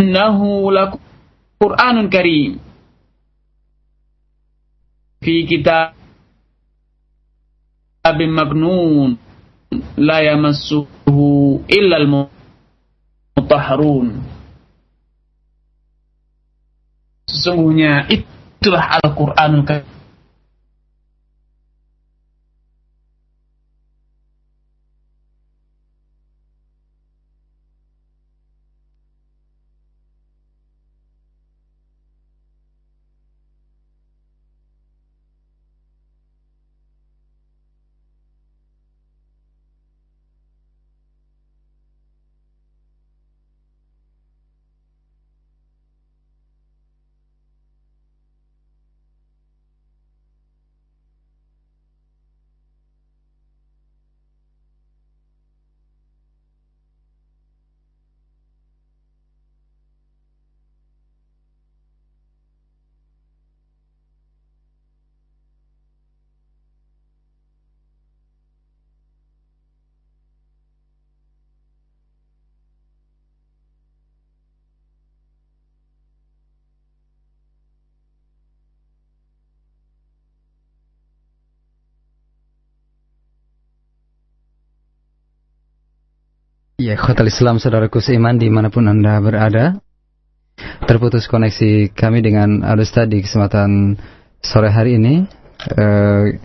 innahu laquranun karim fi kitabim maknun la yamassuhu illa al-mutahharun sesungguhnya itulah Al-Qur'anul Karim Ya, Khotel Islam saudaraku seiman di mana pun Anda berada. Terputus koneksi kami dengan Alusta di kesempatan sore hari ini. Uh,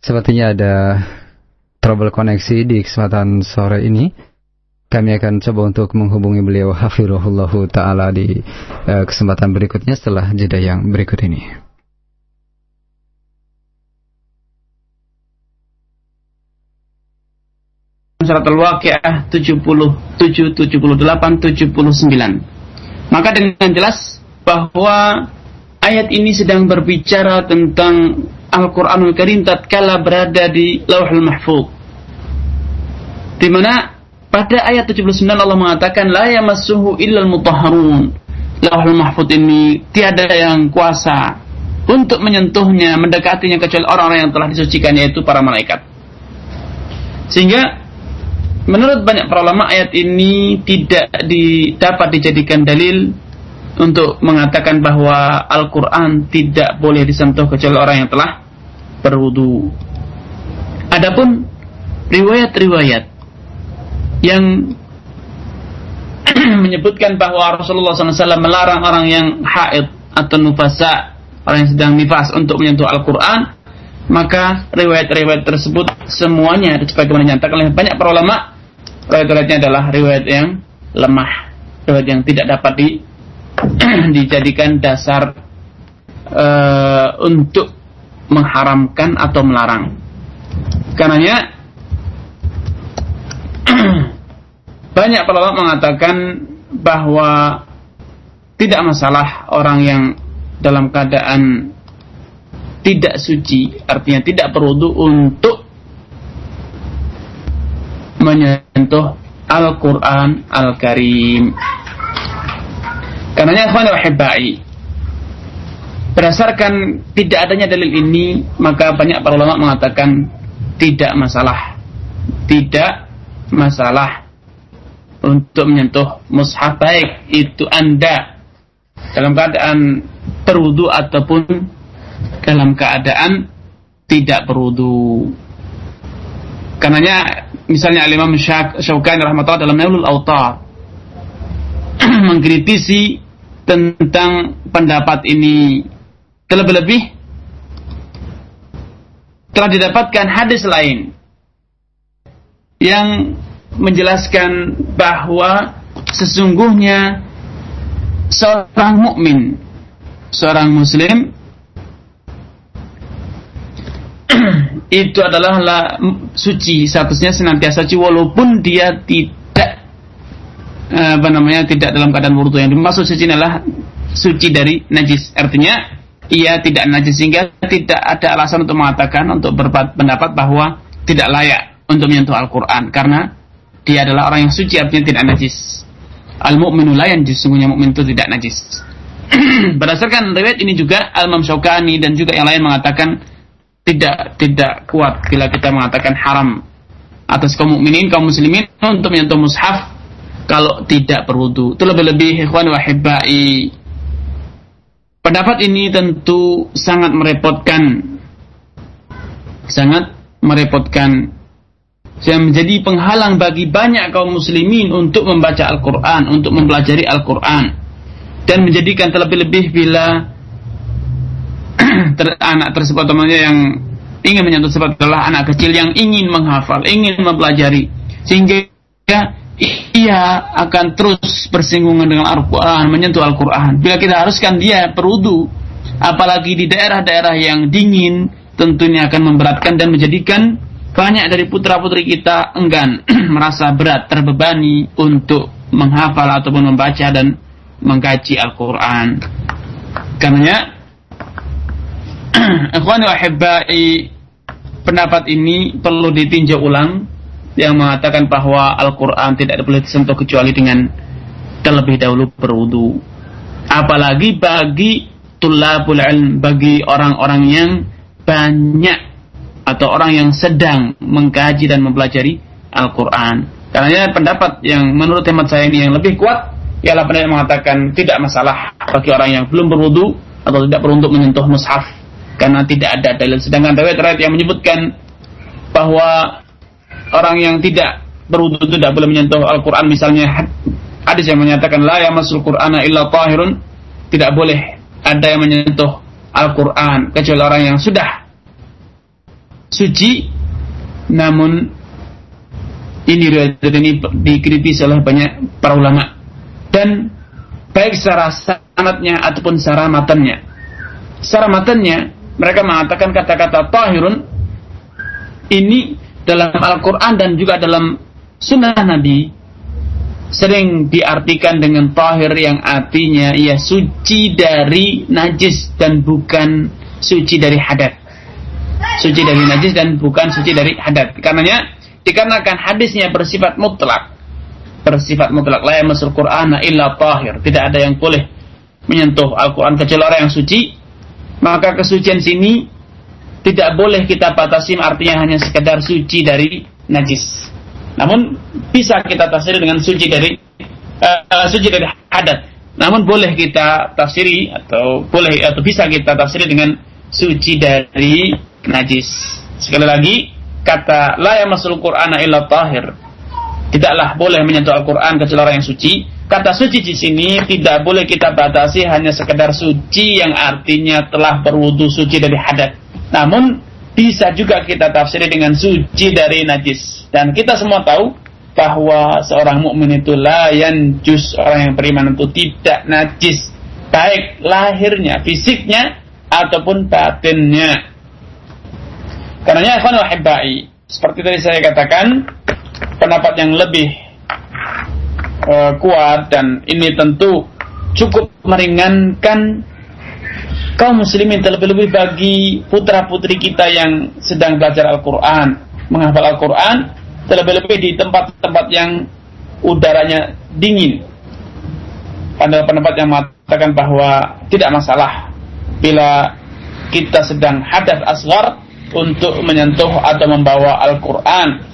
sepertinya ada trouble koneksi di kesempatan sore ini. Kami akan coba untuk menghubungi beliau Hafirullah Ta'ala di uh, kesempatan berikutnya setelah jeda yang berikut ini. Surat Al-Waqiah 77, 78, 79. Maka dengan jelas bahwa ayat ini sedang berbicara tentang Al-Quranul Karim tatkala berada di Lauhul Mahfuz. Di mana pada ayat 79 Allah mengatakan la yamassuhu illal mutahharun. Lauhul Mahfuz ini tiada yang kuasa untuk menyentuhnya, mendekatinya kecuali orang-orang yang telah disucikan yaitu para malaikat. Sehingga Menurut banyak para ulama ayat ini tidak dapat dijadikan dalil untuk mengatakan bahwa Al-Quran tidak boleh disentuh kecuali orang yang telah berwudu. Adapun riwayat-riwayat yang menyebutkan bahwa Rasulullah SAW melarang orang yang haid atau nufasa, orang yang sedang nifas untuk menyentuh Al-Quran, maka riwayat-riwayat tersebut semuanya sebagaimana dinyatakan oleh banyak para ulama riwayat-riwayatnya adalah riwayat yang lemah, riwayat yang tidak dapat di, dijadikan dasar uh, untuk mengharamkan atau melarang. Karenanya banyak para mengatakan bahwa tidak masalah orang yang dalam keadaan tidak suci, artinya tidak perlu untuk menyentuh Al-Quran Al-Karim. Karenanya ikhwan rahibai berdasarkan tidak adanya dalil ini maka banyak para ulama mengatakan tidak masalah. Tidak masalah untuk menyentuh mushaf baik. Itu anda dalam keadaan berwudu ataupun dalam keadaan tidak berwudu karenanya misalnya Al-Imam Syaukani rahmatullah dalam Nailul Autar mengkritisi tentang pendapat ini. Terlebih-lebih telah didapatkan hadis lain yang menjelaskan bahwa sesungguhnya seorang mukmin, seorang muslim itu adalah la, suci statusnya senantiasa suci walaupun dia tidak eh, apa namanya tidak dalam keadaan wudhu. Yang dimaksud suci adalah suci dari najis. Artinya ia tidak najis sehingga tidak ada alasan untuk mengatakan untuk berpendapat bahwa tidak layak untuk menyentuh Al-Quran. Karena dia adalah orang yang suci artinya tidak najis. Al-mu'minu yanjis sesungguhnya mukmin itu tidak najis. Berdasarkan riwayat ini juga Al-Imam dan juga yang lain mengatakan tidak tidak kuat bila kita mengatakan haram atas kaum mukminin kaum muslimin untuk menyentuh mushaf kalau tidak berwudu. Itu lebih-lebih ikhwan wahibai. Pendapat ini tentu sangat merepotkan. Sangat merepotkan. Yang menjadi penghalang bagi banyak kaum muslimin untuk membaca Al-Quran, untuk mempelajari Al-Quran. Dan menjadikan terlebih-lebih bila anak tersebut temannya yang ingin menyentuh sebab adalah anak kecil yang ingin menghafal, ingin mempelajari sehingga ia akan terus bersinggungan dengan Al-Quran, menyentuh Al-Quran. Bila kita haruskan dia berudu, apalagi di daerah-daerah yang dingin, tentunya akan memberatkan dan menjadikan banyak dari putra-putri kita enggan, merasa berat, terbebani untuk menghafal ataupun membaca dan mengkaji Al-Quran. Karenanya, ikhwan wa pendapat ini perlu ditinjau ulang yang mengatakan bahwa Al-Quran tidak boleh disentuh kecuali dengan terlebih dahulu berwudu. Apalagi bagi tulabul ilm, bagi orang-orang yang banyak atau orang yang sedang mengkaji dan mempelajari Al-Quran. Karena pendapat yang menurut hemat saya ini yang lebih kuat ialah pendapat yang mengatakan tidak masalah bagi orang yang belum berwudu atau tidak perlu untuk menyentuh mushaf karena tidak ada dalil. Sedangkan riwayat-riwayat yang menyebutkan bahwa orang yang tidak berwudu tidak boleh menyentuh Al-Quran. Misalnya hadis yang menyatakan la yamassul Qur'ana illa tahirun tidak boleh ada yang menyentuh Al-Quran kecuali orang yang sudah suci. Namun ini riwayat ini dikritisi oleh banyak para ulama. Dan baik secara sanatnya ataupun secara matanya secara matanya mereka mengatakan kata-kata tahirun ini dalam Al-Quran dan juga dalam sunnah Nabi sering diartikan dengan tahir yang artinya ia suci dari najis dan bukan suci dari hadat. Suci dari najis dan bukan suci dari hadat. Karenanya dikarenakan hadisnya bersifat mutlak. Bersifat mutlak la yamassul Qur'ana illa tahir. Tidak ada yang boleh menyentuh Al-Qur'an kecuali orang yang suci maka kesucian sini tidak boleh kita batasi artinya hanya sekedar suci dari najis. Namun bisa kita tafsir dengan suci dari uh, suci dari hadat. Namun boleh kita tafsiri atau boleh atau bisa kita tafsiri dengan suci dari najis. Sekali lagi kata la yamasul Qur'ana illa tahir. Tidaklah boleh menyentuh Al-Qur'an kecuali orang yang suci Kata suci di sini tidak boleh kita batasi hanya sekedar suci yang artinya telah berwudu suci dari hadat. Namun bisa juga kita tafsiri dengan suci dari najis. Dan kita semua tahu bahwa seorang mukmin itu layan jus orang yang beriman itu tidak najis baik lahirnya, fisiknya ataupun batinnya. Karenanya ikhwan wahibai, seperti tadi saya katakan, pendapat yang lebih uh, kuat dan ini tentu cukup meringankan kaum muslimin terlebih-lebih bagi putra-putri kita yang sedang belajar Al-Quran, menghafal Al-Quran, terlebih-lebih di tempat-tempat yang udaranya dingin. Pada pendapat yang mengatakan bahwa tidak masalah bila kita sedang hadas asgar untuk menyentuh atau membawa Al-Quran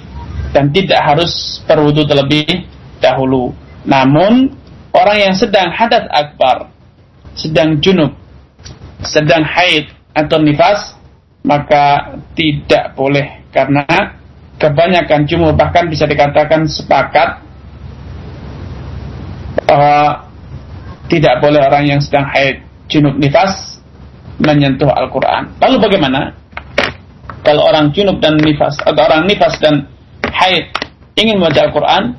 dan tidak harus berwudu terlebih dahulu. Namun orang yang sedang hadat akbar, sedang junub, sedang haid atau nifas, maka tidak boleh karena kebanyakan jumhur bahkan bisa dikatakan sepakat bahwa tidak boleh orang yang sedang haid junub nifas menyentuh Al-Quran. Lalu bagaimana? Kalau orang junub dan nifas atau orang nifas dan haid ingin membaca Al-Quran,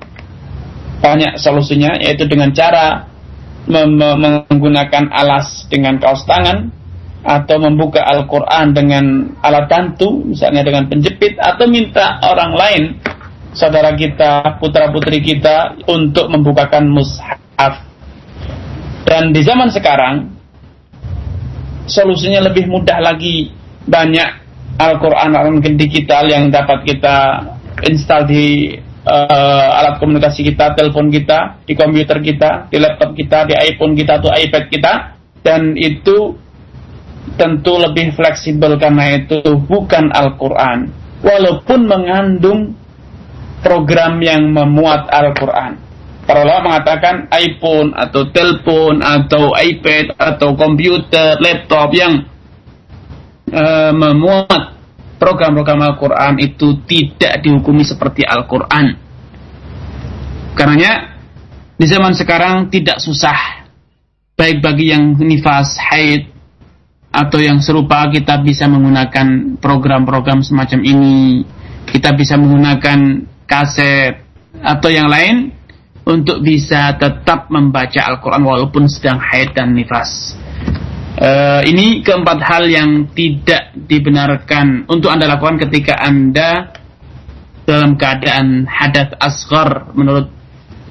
banyak solusinya yaitu dengan cara menggunakan alas dengan kaos tangan atau membuka Al-Quran dengan alat bantu, misalnya dengan penjepit, atau minta orang lain, saudara kita, putra-putri kita, untuk membukakan mushaf. Dan di zaman sekarang, solusinya lebih mudah lagi. Banyak Al-Quran mungkin digital yang dapat kita install di uh, alat komunikasi kita, telepon kita, di komputer kita, di laptop kita, di iPhone kita atau iPad kita, dan itu tentu lebih fleksibel karena itu bukan Al-Quran, walaupun mengandung program yang memuat Al-Quran. para ulama mengatakan iPhone atau telepon atau iPad atau komputer, laptop yang uh, memuat program-program Al-Quran itu tidak dihukumi seperti Al-Quran. Karenanya di zaman sekarang tidak susah baik bagi yang nifas, haid atau yang serupa kita bisa menggunakan program-program semacam ini. Kita bisa menggunakan kaset atau yang lain untuk bisa tetap membaca Al-Quran walaupun sedang haid dan nifas. Uh, ini keempat hal yang tidak dibenarkan untuk Anda lakukan ketika Anda dalam keadaan hadat asghar menurut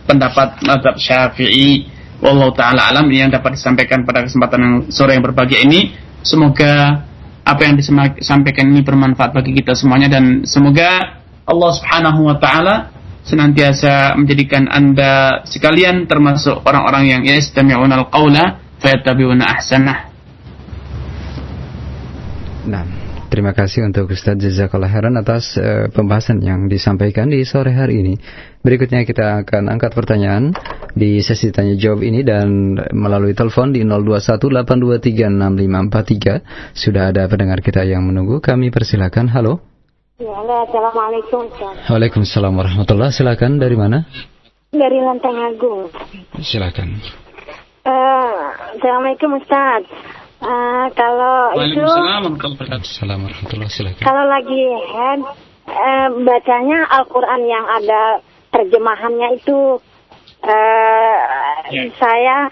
pendapat madhab syafi'i. Wallahu ta'ala alam yang dapat disampaikan pada kesempatan yang sore yang berbahagia ini. Semoga apa yang disampaikan ini bermanfaat bagi kita semuanya dan semoga Allah subhanahu wa ta'ala senantiasa menjadikan anda sekalian termasuk orang-orang yang yastami'una al-qawla fayattabi'una ahsanah Nah, terima kasih untuk Ustaz Jazakallah Heran atas uh, pembahasan yang disampaikan di sore hari ini. Berikutnya kita akan angkat pertanyaan di sesi tanya jawab ini dan melalui telepon di 0218236543 sudah ada pendengar kita yang menunggu. Kami persilakan. Halo. Ya, halo, Assalamualaikum Ustaz. Waalaikumsalam warahmatullah. Silakan dari mana? Dari Lenteng Agung. Silakan. Uh, Assalamualaikum Ustaz. Uh, kalau itu kalau lagi head uh, bacanya Al-Quran yang ada terjemahannya itu uh, yeah. saya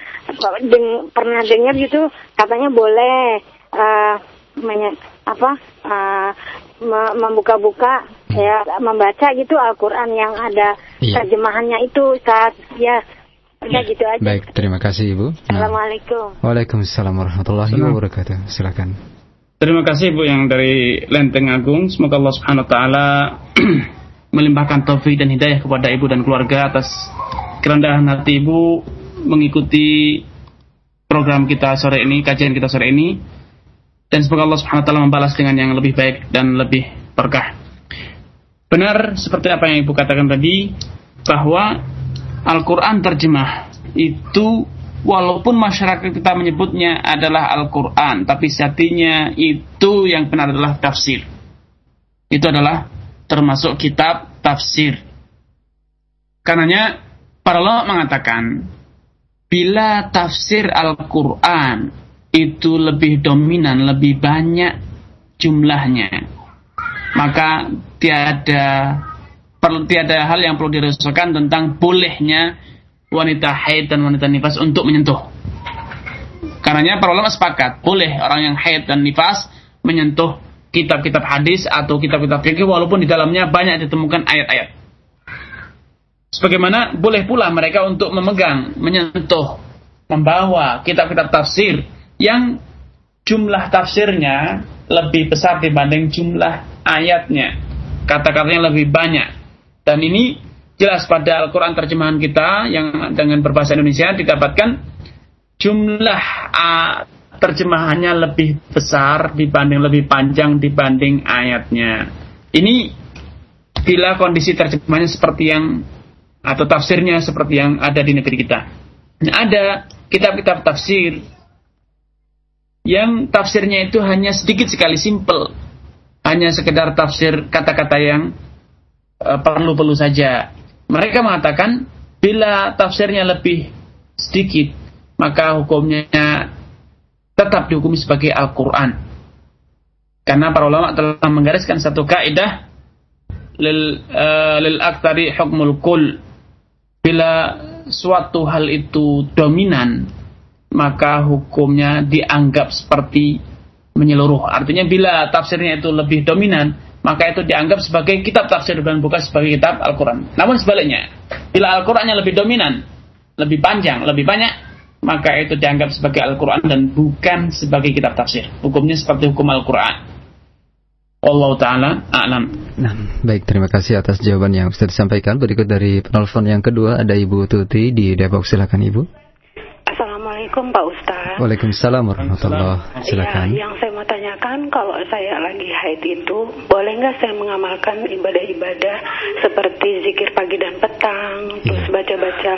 deng pernah dengar gitu katanya boleh uh, apa uh, membuka-buka ya membaca gitu Al-Quran yang ada yeah. terjemahannya itu saat ya Udah gitu aja. Baik, terima kasih Ibu. Nah. Assalamualaikum. Waalaikumsalam warahmatullahi wabarakatuh. Silakan. Terima kasih Bu yang dari Lenteng Agung. Semoga Allah Subhanahu wa taala melimpahkan taufik dan hidayah kepada Ibu dan keluarga atas kerendahan hati Ibu mengikuti program kita sore ini, kajian kita sore ini. Dan semoga Allah Subhanahu wa taala membalas dengan yang lebih baik dan lebih berkah. Benar seperti apa yang Ibu katakan tadi bahwa Al-Quran terjemah itu walaupun masyarakat kita menyebutnya adalah Al-Quran, tapi sejatinya itu yang benar adalah tafsir. Itu adalah termasuk kitab tafsir. Karenanya para ulama mengatakan bila tafsir Al-Quran itu lebih dominan, lebih banyak jumlahnya, maka tiada perlu tiada hal yang perlu dirisaukan tentang bolehnya wanita haid dan wanita nifas untuk menyentuh. Karenanya para ulama sepakat boleh orang yang haid dan nifas menyentuh kitab-kitab hadis atau kitab-kitab fikih walaupun di dalamnya banyak ditemukan ayat-ayat. Sebagaimana boleh pula mereka untuk memegang, menyentuh, membawa kitab-kitab tafsir yang jumlah tafsirnya lebih besar dibanding jumlah ayatnya. Kata-katanya lebih banyak. Dan ini jelas pada Al-Quran terjemahan kita yang dengan berbahasa Indonesia didapatkan jumlah terjemahannya lebih besar dibanding lebih panjang dibanding ayatnya. Ini bila kondisi terjemahannya seperti yang atau tafsirnya seperti yang ada di negeri kita. Nah, ada kitab-kitab tafsir yang tafsirnya itu hanya sedikit sekali simple. Hanya sekedar tafsir kata-kata yang perlu-perlu saja. Mereka mengatakan bila tafsirnya lebih sedikit, maka hukumnya tetap dihukumi sebagai Al-Quran. Karena para ulama telah menggariskan satu kaidah lil, uh, lil aktari hukmul kul. Bila suatu hal itu dominan, maka hukumnya dianggap seperti menyeluruh. Artinya bila tafsirnya itu lebih dominan, maka itu dianggap sebagai kitab tafsir dan bukan sebagai kitab Al-Quran. Namun sebaliknya, bila Al-Qurannya lebih dominan, lebih panjang, lebih banyak, maka itu dianggap sebagai Al-Quran dan bukan sebagai kitab tafsir. Hukumnya seperti hukum Al-Quran. Allah Ta'ala a'lam. Nah, baik, terima kasih atas jawaban yang sudah disampaikan. Berikut dari penelpon yang kedua ada Ibu Tuti di Depok. Silakan Ibu. Assalamualaikum Pak Ustaz. Waalaikumsalam warahmatullahi Silakan. Ya, yang saya mau tanyakan kalau saya lagi haid itu boleh nggak saya mengamalkan ibadah-ibadah seperti zikir pagi dan petang, terus baca-baca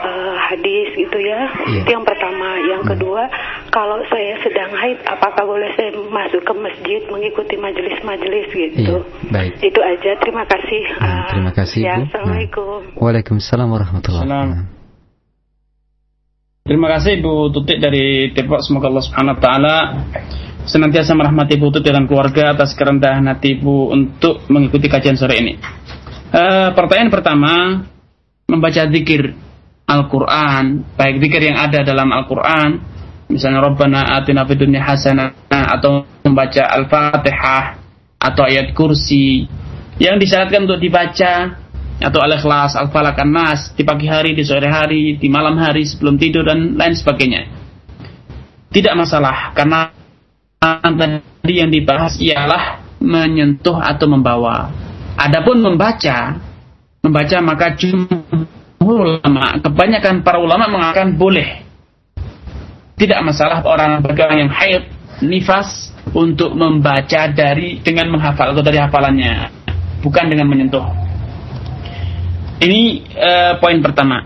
eh, hadis gitu ya. Iya. Itu yang pertama. Yang kedua, kalau saya sedang haid, apakah boleh saya masuk ke masjid mengikuti majelis-majelis gitu? Iya, baik. Itu aja. Terima kasih. Nah, Ah, terima kasih, ya, Bu. Assalamualaikum. Waalaikumsalam warahmatullahi Salam. Terima kasih Ibu Tutik dari Depok. Semoga Allah Subhanahu taala senantiasa merahmati Ibu Tutik dan keluarga atas kerendahan hati Ibu untuk mengikuti kajian sore ini. Eh, pertanyaan pertama, membaca zikir Al-Qur'an, baik zikir yang ada dalam Al-Qur'an, misalnya Rabbana atina fid dunya hasanah atau membaca Al-Fatihah atau ayat kursi yang disyaratkan untuk dibaca atau al-ikhlas, al-falak, nas di pagi hari, di sore hari, di malam hari sebelum tidur dan lain sebagainya. Tidak masalah karena tadi yang dibahas ialah menyentuh atau membawa. Adapun membaca, membaca maka jumhur ulama, kebanyakan para ulama mengatakan boleh. Tidak masalah orang bagi yang haid, nifas untuk membaca dari dengan menghafal atau dari hafalannya, bukan dengan menyentuh. Ini eh, poin pertama.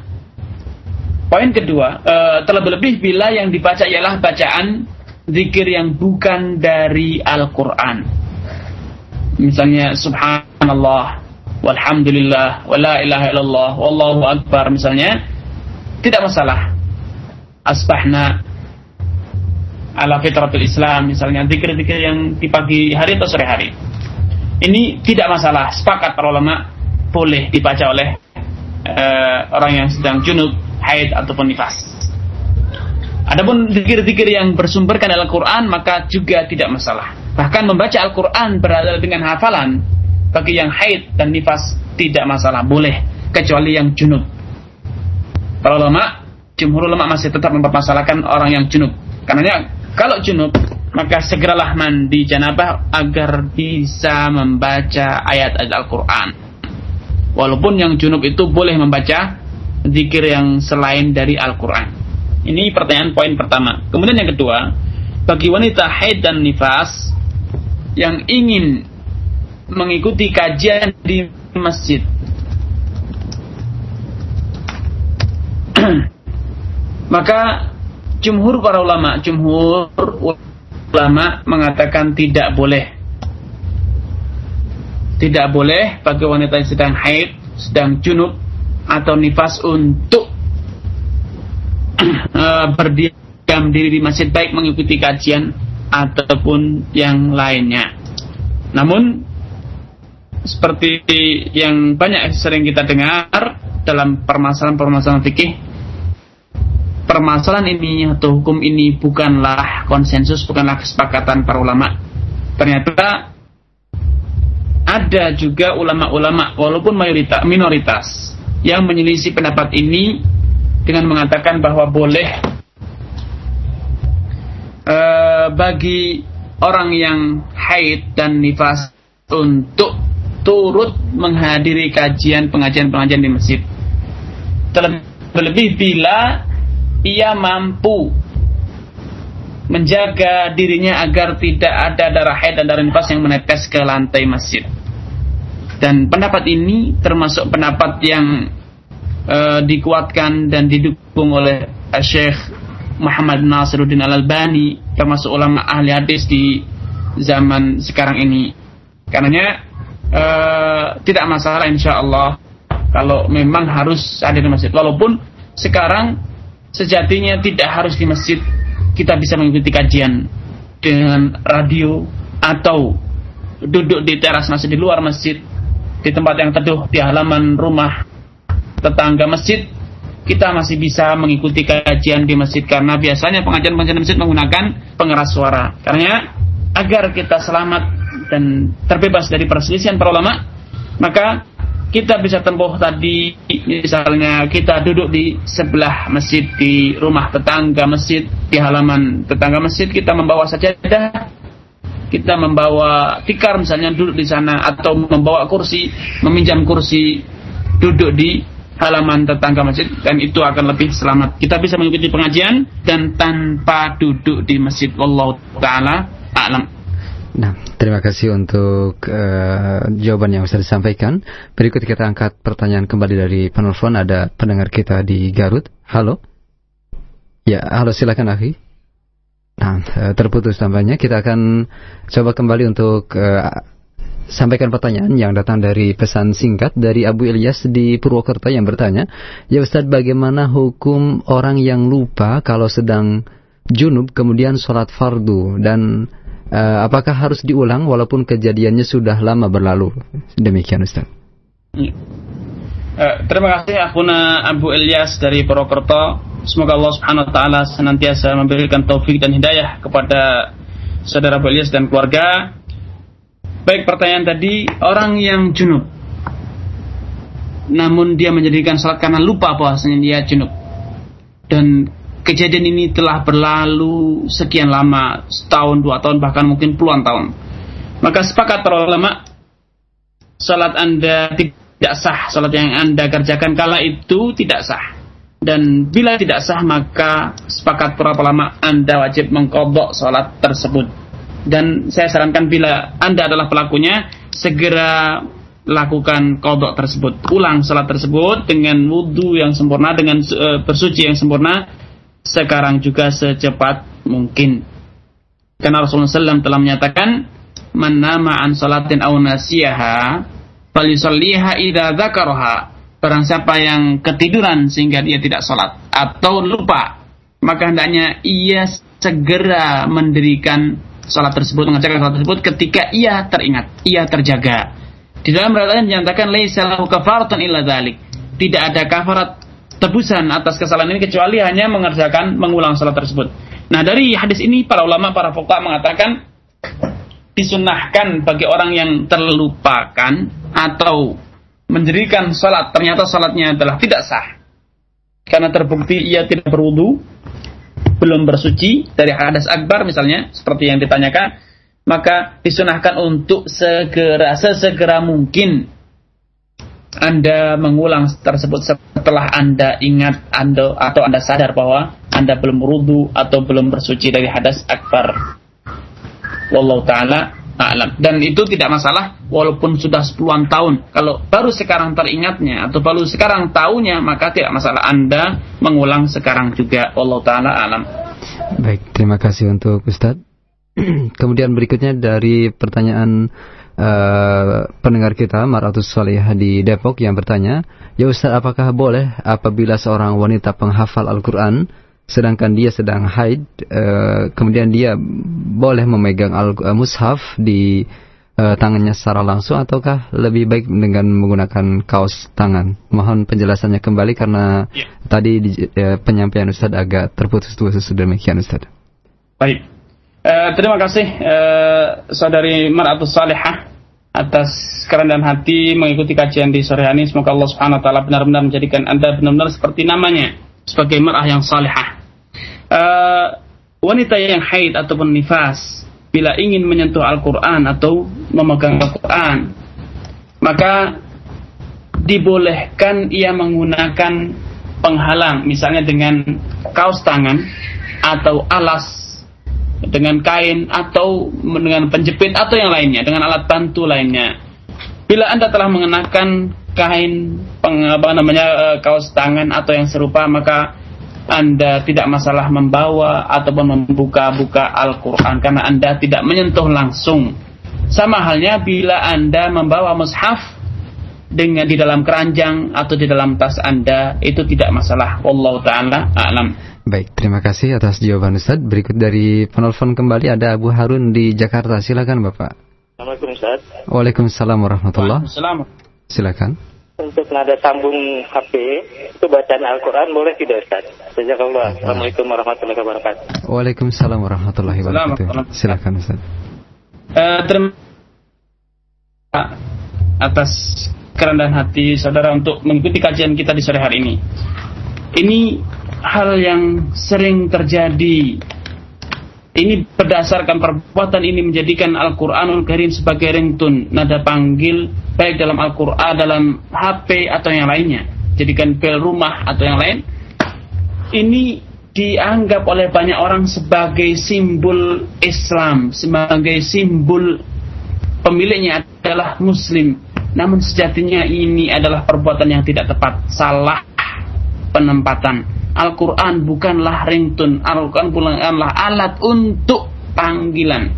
Poin kedua, eh, terlebih-lebih bila yang dibaca ialah bacaan zikir yang bukan dari Al-Quran. Misalnya Subhanallah, Walhamdulillah, Wala ilaha illallah, Wallahu Akbar misalnya. Tidak masalah. Asbahna ala fitratul Islam misalnya zikir-zikir yang di pagi hari atau sore hari. Ini tidak masalah, sepakat para ulama boleh dibaca oleh eh, orang yang sedang junub, haid ataupun nifas. Adapun zikir-zikir yang bersumberkan dari Al-Quran maka juga tidak masalah. Bahkan membaca Al-Quran berada dengan hafalan bagi yang haid dan nifas tidak masalah, boleh kecuali yang junub. Para ulama, jumhur ulama masih tetap mempermasalahkan orang yang junub. Karena kalau junub maka segeralah mandi janabah agar bisa membaca ayat-ayat Al-Quran. Walaupun yang junub itu boleh membaca zikir yang selain dari Al-Quran. Ini pertanyaan poin pertama. Kemudian yang kedua, bagi wanita haid dan nifas yang ingin mengikuti kajian di masjid. Maka jumhur para ulama, jumhur ulama mengatakan tidak boleh. Tidak boleh bagi wanita yang sedang haid, sedang junub atau nifas untuk uh, berdiam diri di masjid baik mengikuti kajian ataupun yang lainnya. Namun seperti yang banyak sering kita dengar dalam permasalahan-permasalahan fikih permasalahan ini atau hukum ini bukanlah konsensus, bukanlah kesepakatan para ulama. Ternyata ada juga ulama-ulama walaupun mayoritas minoritas yang menyelisih pendapat ini dengan mengatakan bahwa boleh uh, bagi orang yang haid dan nifas untuk turut menghadiri kajian pengajian-pengajian di masjid. Terlebih bila ia mampu menjaga dirinya agar tidak ada darah haid dan darah nifas yang menetes ke lantai masjid. Dan pendapat ini termasuk pendapat yang uh, dikuatkan dan didukung oleh Syekh Muhammad Nasiruddin Al-Albani termasuk ulama ahli hadis di zaman sekarang ini. Karenanya uh, tidak masalah insya Allah kalau memang harus ada di masjid. Walaupun sekarang sejatinya tidak harus di masjid kita bisa mengikuti kajian dengan radio atau duduk di teras masjid di luar masjid di tempat yang teduh di halaman rumah tetangga masjid kita masih bisa mengikuti kajian di masjid karena biasanya pengajian-pengajian masjid menggunakan pengeras suara. Karena agar kita selamat dan terbebas dari perselisihan para ulama, maka kita bisa tempuh tadi misalnya kita duduk di sebelah masjid di rumah tetangga masjid di halaman tetangga masjid kita membawa sajadah kita membawa tikar misalnya duduk di sana atau membawa kursi meminjam kursi duduk di halaman tetangga masjid dan itu akan lebih selamat. Kita bisa mengikuti pengajian dan tanpa duduk di masjid. Wallahu taala a'lam. Nah, terima kasih untuk uh, jawaban yang sudah disampaikan. Berikut kita angkat pertanyaan kembali dari penelpon. Ada pendengar kita di Garut. Halo. Ya, halo silakan Akhi. Nah, eh, terputus tampaknya. Kita akan coba kembali untuk uh, sampaikan pertanyaan yang datang dari pesan singkat dari Abu Ilyas di Purwokerto yang bertanya, "Ya Ustadz, bagaimana hukum orang yang lupa kalau sedang junub kemudian sholat fardu dan uh, apakah harus diulang walaupun kejadiannya sudah lama berlalu?" Demikian Ustadz. Uh, terima kasih Akuna Abu Ilyas dari Purwokerto. Semoga Allah Subhanahu wa taala senantiasa memberikan taufik dan hidayah kepada saudara Abu Ilyas dan keluarga. Baik pertanyaan tadi orang yang junub namun dia menjadikan salat karena lupa bahwasanya dia junub. Dan kejadian ini telah berlalu sekian lama setahun dua tahun bahkan mungkin puluhan tahun. Maka sepakat para ulama salat anda tidak sah salat yang anda kerjakan kala itu tidak sah dan bila tidak sah maka sepakat para ulama anda wajib mengkodok salat tersebut. Dan saya sarankan bila Anda adalah pelakunya segera lakukan kodok tersebut. Ulang salat tersebut dengan wudhu yang sempurna dengan uh, bersuci yang sempurna sekarang juga secepat mungkin. Karena Rasulullah SAW telah menyatakan man nama an salatin aw barang siapa yang ketiduran sehingga dia tidak salat atau lupa maka hendaknya ia segera mendirikan salat tersebut, mengerjakan salat tersebut ketika ia teringat, ia terjaga. Di dalam riwayat dinyatakan laisa kafaratun illa. Tidak ada kafarat tebusan atas kesalahan ini kecuali hanya mengerjakan mengulang salat tersebut. Nah, dari hadis ini para ulama para fuqaha mengatakan disunahkan bagi orang yang terlupakan atau mendirikan salat ternyata salatnya adalah tidak sah karena terbukti ia tidak berwudu belum bersuci dari hadas akbar misalnya seperti yang ditanyakan maka disunahkan untuk segera sesegera mungkin anda mengulang tersebut setelah Anda ingat Anda atau Anda sadar bahwa Anda belum berudu atau belum bersuci dari hadas akbar. Wallahu taala a'lam. Dan itu tidak masalah walaupun sudah sepuluhan tahun. Kalau baru sekarang teringatnya atau baru sekarang tahunya maka tidak masalah Anda mengulang sekarang juga. Wallahu taala a'lam. Baik, terima kasih untuk Ustadz. Kemudian berikutnya dari pertanyaan uh, pendengar kita Maratus Salihah di Depok yang bertanya, "Ya Ustadz, apakah boleh apabila seorang wanita penghafal Al-Qur'an sedangkan dia sedang haid, uh, kemudian dia boleh memegang al-mushaf di uh, tangannya secara langsung ataukah lebih baik dengan menggunakan kaos tangan? Mohon penjelasannya kembali karena ya. tadi di, uh, penyampaian Ustadz agak terputus-putus demikian Ustadz. Baik. Uh, terima kasih uh, saudari Maratus Salihah atas kerendahan hati mengikuti kajian di sore hari ini. Semoga Allah Subhanahu wa taala benar-benar menjadikan Anda benar-benar seperti namanya, sebagai mar'ah yang salihah uh, wanita yang haid ataupun nifas bila ingin menyentuh Al-Quran atau memegang Al-Quran maka dibolehkan ia menggunakan penghalang misalnya dengan kaos tangan atau alas dengan kain atau dengan penjepit atau yang lainnya dengan alat bantu lainnya. Bila anda telah mengenakan kain peng, apa namanya eh, kaos tangan atau yang serupa maka anda tidak masalah membawa ataupun membuka-buka Al-Quran karena Anda tidak menyentuh langsung. Sama halnya bila Anda membawa mushaf dengan di dalam keranjang atau di dalam tas Anda itu tidak masalah. Wallahu taala a'lam. Baik, terima kasih atas jawaban Ustaz. Berikut dari penelpon kembali ada Abu Harun di Jakarta. Silakan Bapak. Assalamualaikum Ustaz. Waalaikumsalam warahmatullahi wabarakatuh. Silakan untuk nada sambung HP itu bacaan Al-Quran boleh tidak Ustaz? Jazakallah. Assalamualaikum warahmatullahi wabarakatuh. Waalaikumsalam warahmatullahi wabarakatuh. Silakan Ustaz. Uh, terima atas kerendahan hati saudara untuk mengikuti kajian kita di sore hari ini. Ini hal yang sering terjadi ini berdasarkan perbuatan ini menjadikan Al-Quranul Karim sebagai ringtone nada panggil baik dalam Al-Quran dalam HP atau yang lainnya jadikan bel rumah atau yang lain ini dianggap oleh banyak orang sebagai simbol Islam, sebagai simbol pemiliknya adalah Muslim. Namun sejatinya ini adalah perbuatan yang tidak tepat, salah penempatan. Al-Quran bukanlah ringtone, Al-Quran bukanlah alat untuk panggilan.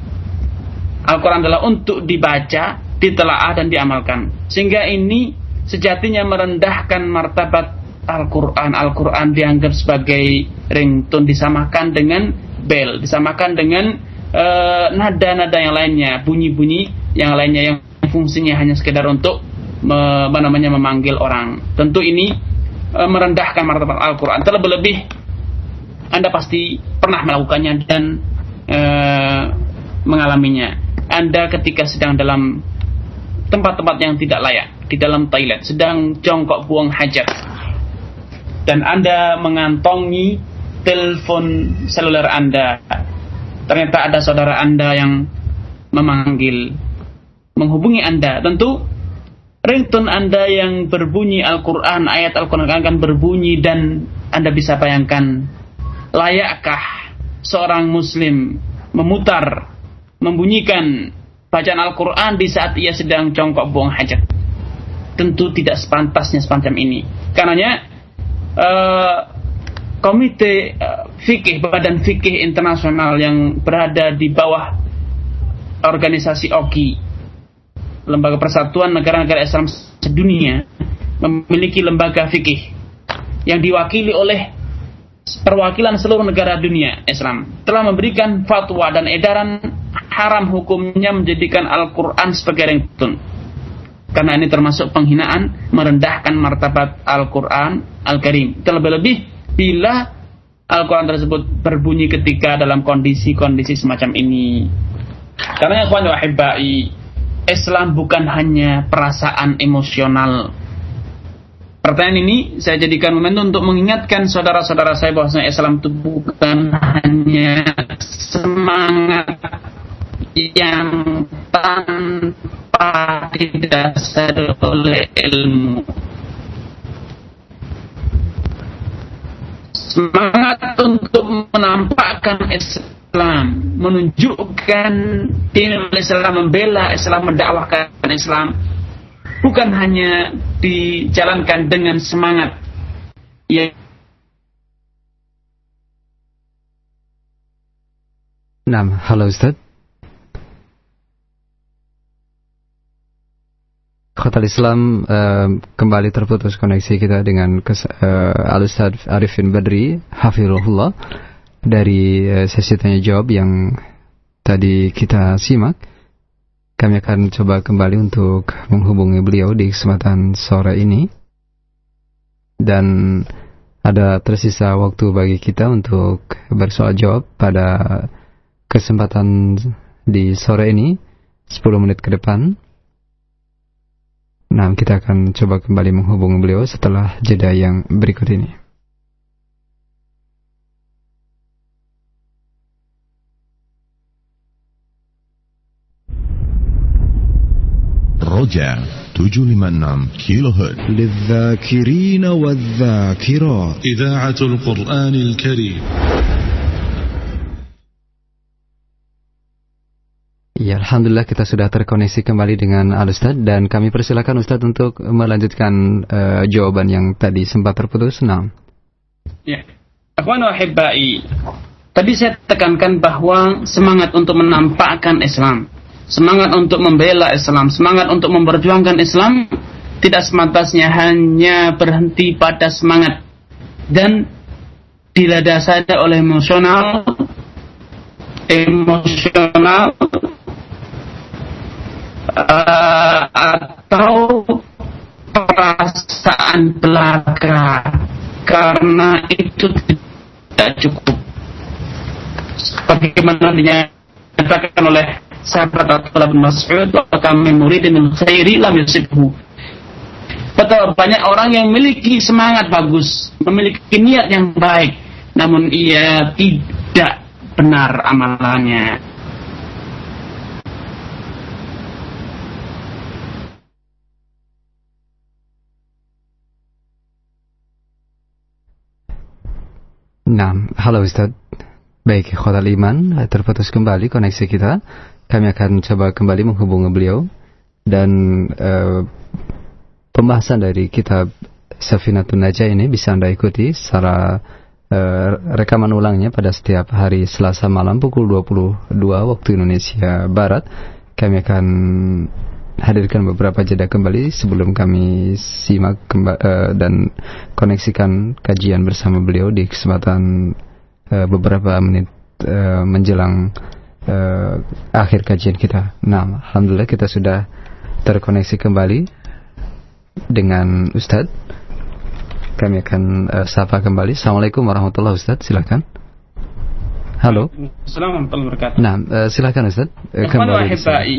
Al-Quran adalah untuk dibaca, ditelaah dan diamalkan. Sehingga ini sejatinya merendahkan martabat Al-Quran. Al-Quran dianggap sebagai ringtone disamakan dengan bel, disamakan dengan eh, nada-nada uh, yang lainnya, bunyi-bunyi yang lainnya yang fungsinya hanya sekedar untuk me, namanya memanggil orang. Tentu ini merendahkan martabat Al-Quran. Terlebih-lebih Anda pasti pernah melakukannya dan uh, mengalaminya. Anda ketika sedang dalam tempat-tempat yang tidak layak, di dalam toilet, sedang jongkok buang hajat, dan Anda mengantongi telepon seluler Anda. Ternyata ada saudara Anda yang memanggil, menghubungi Anda. Tentu ringtone Anda yang berbunyi Al-Quran, ayat Al-Quran akan berbunyi dan Anda bisa bayangkan layakkah seorang muslim memutar, membunyikan bacaan Al-Quran di saat ia sedang jongkok buang hajat. Tentu tidak sepantasnya semacam ini. Karenanya uh, komite uh, fikih badan fikih internasional yang berada di bawah organisasi OKI lembaga persatuan negara-negara Islam sedunia memiliki lembaga fikih yang diwakili oleh perwakilan seluruh negara dunia Islam telah memberikan fatwa dan edaran haram hukumnya menjadikan Al-Quran sebagai ringtone karena ini termasuk penghinaan merendahkan martabat Al-Quran Al-Karim. Terlebih-lebih bila Al-Quran tersebut berbunyi ketika dalam kondisi-kondisi semacam ini. Karena yang wahibai, Islam bukan hanya perasaan emosional. Pertanyaan ini saya jadikan momentum untuk mengingatkan saudara-saudara saya bahwasanya Islam itu bukan hanya semangat yang tanpa didasari oleh ilmu. Semangat untuk menampakkan Islam, menunjukkan din Islam, membela Islam, mendakwahkan Islam, bukan hanya dijalankan dengan semangat. Yang Nah, halo Ustaz. Khotal Islam uh, kembali terputus koneksi kita dengan uh, al Arifin Badri Hafirullah dari uh, sesi tanya jawab yang tadi kita simak. Kami akan coba kembali untuk menghubungi beliau di kesempatan sore ini. Dan ada tersisa waktu bagi kita untuk bersoal jawab pada kesempatan di sore ini 10 menit ke depan. Nah, kita akan coba kembali menghubungi beliau setelah jeda yang berikut ini. Roja 756 kHz للذاكرين والذاكرات إذاعة القرآن الكريم Ya, Alhamdulillah kita sudah terkoneksi kembali dengan Al Ustaz dan kami persilakan Ustaz untuk melanjutkan uh, jawaban yang tadi sempat terputus. Nah. Ya. Akhwan wahibbai. Tadi saya tekankan bahwa semangat untuk menampakkan Islam, semangat untuk membela Islam, semangat untuk memperjuangkan Islam tidak semantasnya hanya berhenti pada semangat dan diladasari oleh emosional emosional uh, atau perasaan belaka. Karena itu tidak cukup. Sebagaimana dinyatakan oleh sahabat Abdullah bin Mas'ud kami muridin min khairi lam yusibhu Betul, banyak orang yang memiliki semangat bagus, memiliki niat yang baik, namun ia tidak benar amalannya. Nah, halo Ustaz. Baik, Khotal Iman, terputus kembali koneksi kita. Kami akan coba kembali menghubungi beliau dan uh, pembahasan dari kitab Safinatun Najah ini bisa Anda ikuti secara uh, rekaman ulangnya pada setiap hari Selasa malam pukul 22 waktu Indonesia Barat. Kami akan hadirkan beberapa jeda kembali sebelum kami simak kemba uh, dan koneksikan kajian bersama beliau di kesempatan beberapa menit menjelang uh, akhir kajian kita. Nah, alhamdulillah kita sudah terkoneksi kembali dengan Ustadz. Kami akan uh, sapa kembali. Assalamualaikum warahmatullahi wabarakatuh. Silakan. Halo. Assalamualaikum warahmatullahi wabarakatuh. Nah, uh, silakan Ustaz. Uh, kembali.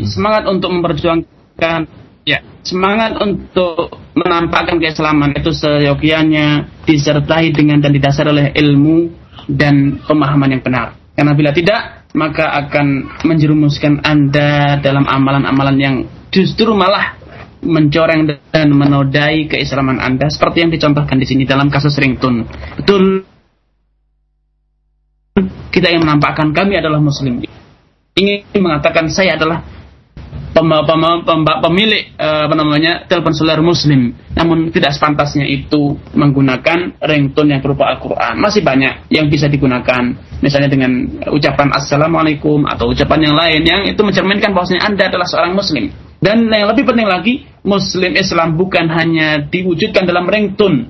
Semangat untuk memperjuangkan kan ya semangat untuk menampakkan keislaman itu seyogianya disertai dengan dan didasari oleh ilmu dan pemahaman yang benar. Karena bila tidak, maka akan menjerumuskan Anda dalam amalan-amalan yang justru malah mencoreng dan menodai keislaman Anda seperti yang dicontohkan di sini dalam kasus ringtone. Betul kita yang menampakkan kami adalah muslim. Ingin mengatakan saya adalah pem, pem, pem, pemilik uh, apa namanya telepon seluler muslim. Namun tidak sepantasnya itu menggunakan ringtone yang berupa Al-Qur'an. Masih banyak yang bisa digunakan. Misalnya dengan ucapan assalamualaikum atau ucapan yang lain yang itu mencerminkan bahwasanya Anda adalah seorang muslim. Dan yang lebih penting lagi muslim Islam bukan hanya diwujudkan dalam ringtone.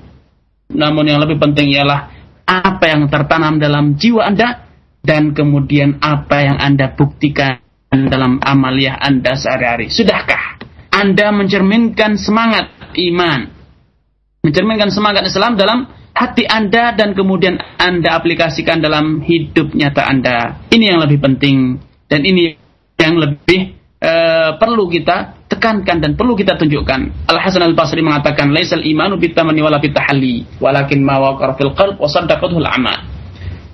Namun yang lebih penting ialah apa yang tertanam dalam jiwa Anda dan kemudian apa yang Anda buktikan dalam amaliyah Anda sehari-hari? Sudahkah Anda mencerminkan semangat iman? Mencerminkan semangat Islam dalam hati Anda dan kemudian Anda aplikasikan dalam hidup nyata Anda. Ini yang lebih penting dan ini yang lebih uh, perlu kita tekankan dan perlu kita tunjukkan. Al Hasan Al Basri mengatakan, "Laisal imanu bitamani wala bitahalli, walakin ma waqara fil qalb wa al-amal."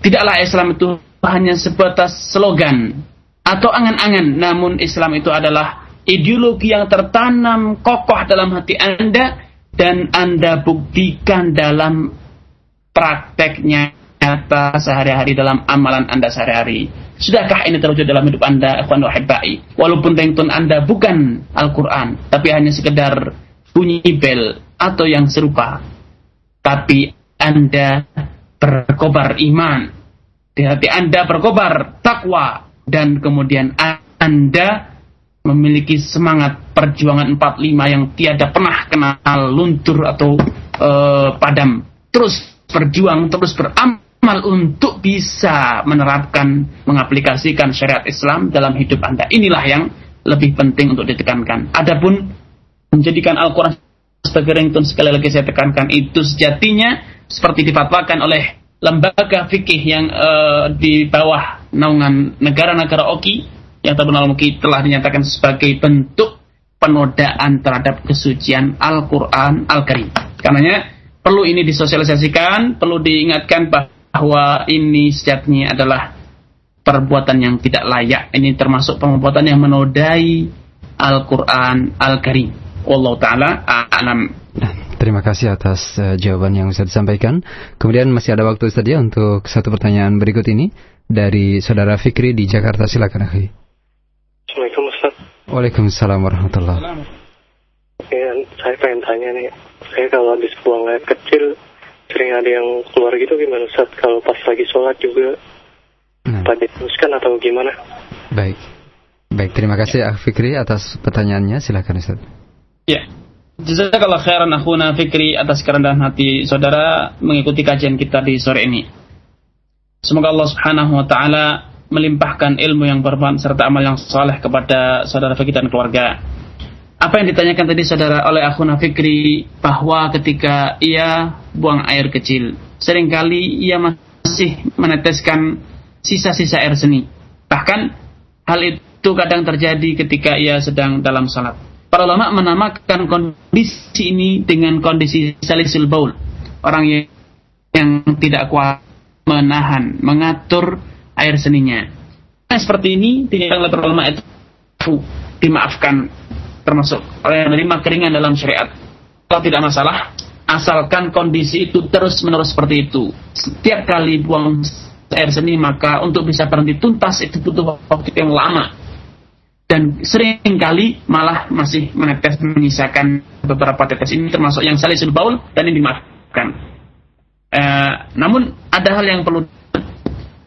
Tidaklah Islam itu hanya sebatas slogan atau angan-angan. Namun Islam itu adalah ideologi yang tertanam kokoh dalam hati Anda dan Anda buktikan dalam prakteknya nyata sehari-hari dalam amalan Anda sehari-hari. Sudahkah ini terwujud dalam hidup Anda, ikhwan wahibai? Walaupun ringtone Anda bukan Al-Quran, tapi hanya sekedar bunyi bel atau yang serupa. Tapi Anda berkobar iman. Di hati Anda berkobar takwa, dan kemudian Anda memiliki semangat perjuangan 45 yang tiada pernah kenal luntur atau uh, padam. Terus berjuang, terus beramal untuk bisa menerapkan, mengaplikasikan syariat Islam dalam hidup Anda. Inilah yang lebih penting untuk ditekankan. Adapun menjadikan Al-Quran sebagai ringtone sekali lagi saya tekankan itu sejatinya seperti difatwakan oleh lembaga fikih yang uh, di bawah naungan negara-negara OKI yang terkenal OKI telah dinyatakan sebagai bentuk penodaan terhadap kesucian Al-Quran Al-Karim. Karenanya perlu ini disosialisasikan, perlu diingatkan bahwa ini sejatinya adalah perbuatan yang tidak layak. Ini termasuk perbuatan yang menodai Al-Quran Al-Karim. Wallahu ta'ala a'lam. Terima kasih atas uh, jawaban yang bisa disampaikan. Kemudian masih ada waktu ya untuk satu pertanyaan berikut ini dari Saudara Fikri di Jakarta. Silakan akhi. Assalamualaikum Ustaz. Waalaikumsalam warahmatullahi Ya, saya pengen tanya nih, saya kalau habis buang air kecil sering ada yang keluar gitu gimana Ustaz? Kalau pas lagi sholat juga nah. pada diteruskan atau gimana? Baik. Baik, terima kasih Akh Fikri atas pertanyaannya. Silakan Ustaz. Ya, Jazakallah khairan akhuna Fikri atas kerendahan hati saudara mengikuti kajian kita di sore ini. Semoga Allah Subhanahu wa taala melimpahkan ilmu yang bermanfaat serta amal yang saleh kepada saudara Fikri dan keluarga. Apa yang ditanyakan tadi saudara oleh akhuna Fikri bahwa ketika ia buang air kecil, sering kali ia masih meneteskan sisa-sisa air seni. Bahkan hal itu kadang terjadi ketika ia sedang dalam salat Para ulama menamakan kondisi ini dengan kondisi salisil baul. Orang yang, yang tidak kuat menahan, mengatur air seninya. Nah, seperti ini tidak oleh para ulama itu dimaafkan termasuk oleh yang menerima keringan dalam syariat. Kalau tidak masalah, asalkan kondisi itu terus-menerus seperti itu. Setiap kali buang air seni maka untuk bisa berhenti tuntas itu butuh waktu yang lama. Dan sering kali malah masih menetes menyisakan beberapa tetes ini termasuk yang salisul baul dan ini dimaafkan. Uh, namun ada hal yang perlu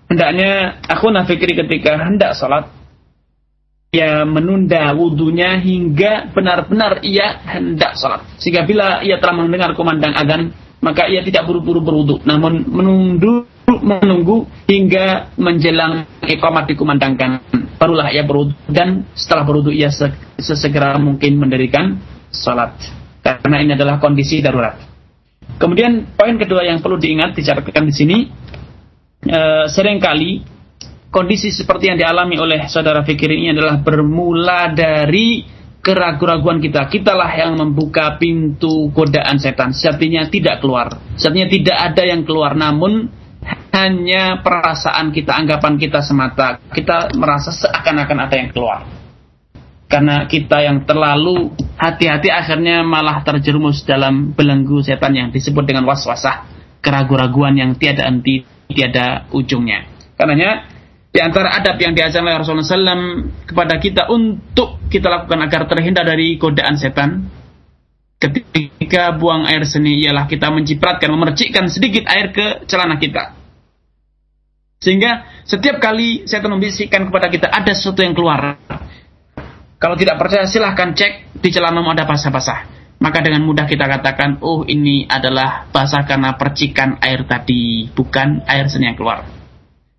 hendaknya aku nafikri ketika hendak sholat ia menunda wudhunya hingga benar-benar ia hendak sholat. Sehingga bila ia telah mendengar kumandang adzan, maka ia tidak buru-buru berwudhu, namun menunggu menunggu hingga menjelang iqamat dikumandangkan. Barulah ia berwudhu dan setelah berwudhu ia sesegera mungkin mendirikan sholat. Karena ini adalah kondisi darurat. Kemudian poin kedua yang perlu diingat dicatatkan di sini, e, sering kali kondisi seperti yang dialami oleh saudara Fikir ini adalah bermula dari keraguan-raguan kita. Kitalah yang membuka pintu godaan setan. Sejatinya tidak keluar. Sejatinya tidak ada yang keluar. Namun hanya perasaan kita, anggapan kita semata. Kita merasa seakan-akan ada yang keluar. Karena kita yang terlalu hati-hati akhirnya malah terjerumus dalam belenggu setan yang disebut dengan waswasah. Keraguan-raguan yang tiada henti, tiada ujungnya. Karenanya di antara adab yang diajarkan oleh Rasulullah SAW kepada kita untuk kita lakukan agar terhindar dari godaan setan ketika buang air seni ialah kita mencipratkan, memercikkan sedikit air ke celana kita. Sehingga setiap kali setan membisikkan kepada kita ada sesuatu yang keluar. Kalau tidak percaya silahkan cek di celanamu ada basah-basah. Maka dengan mudah kita katakan, oh ini adalah basah karena percikan air tadi, bukan air seni yang keluar.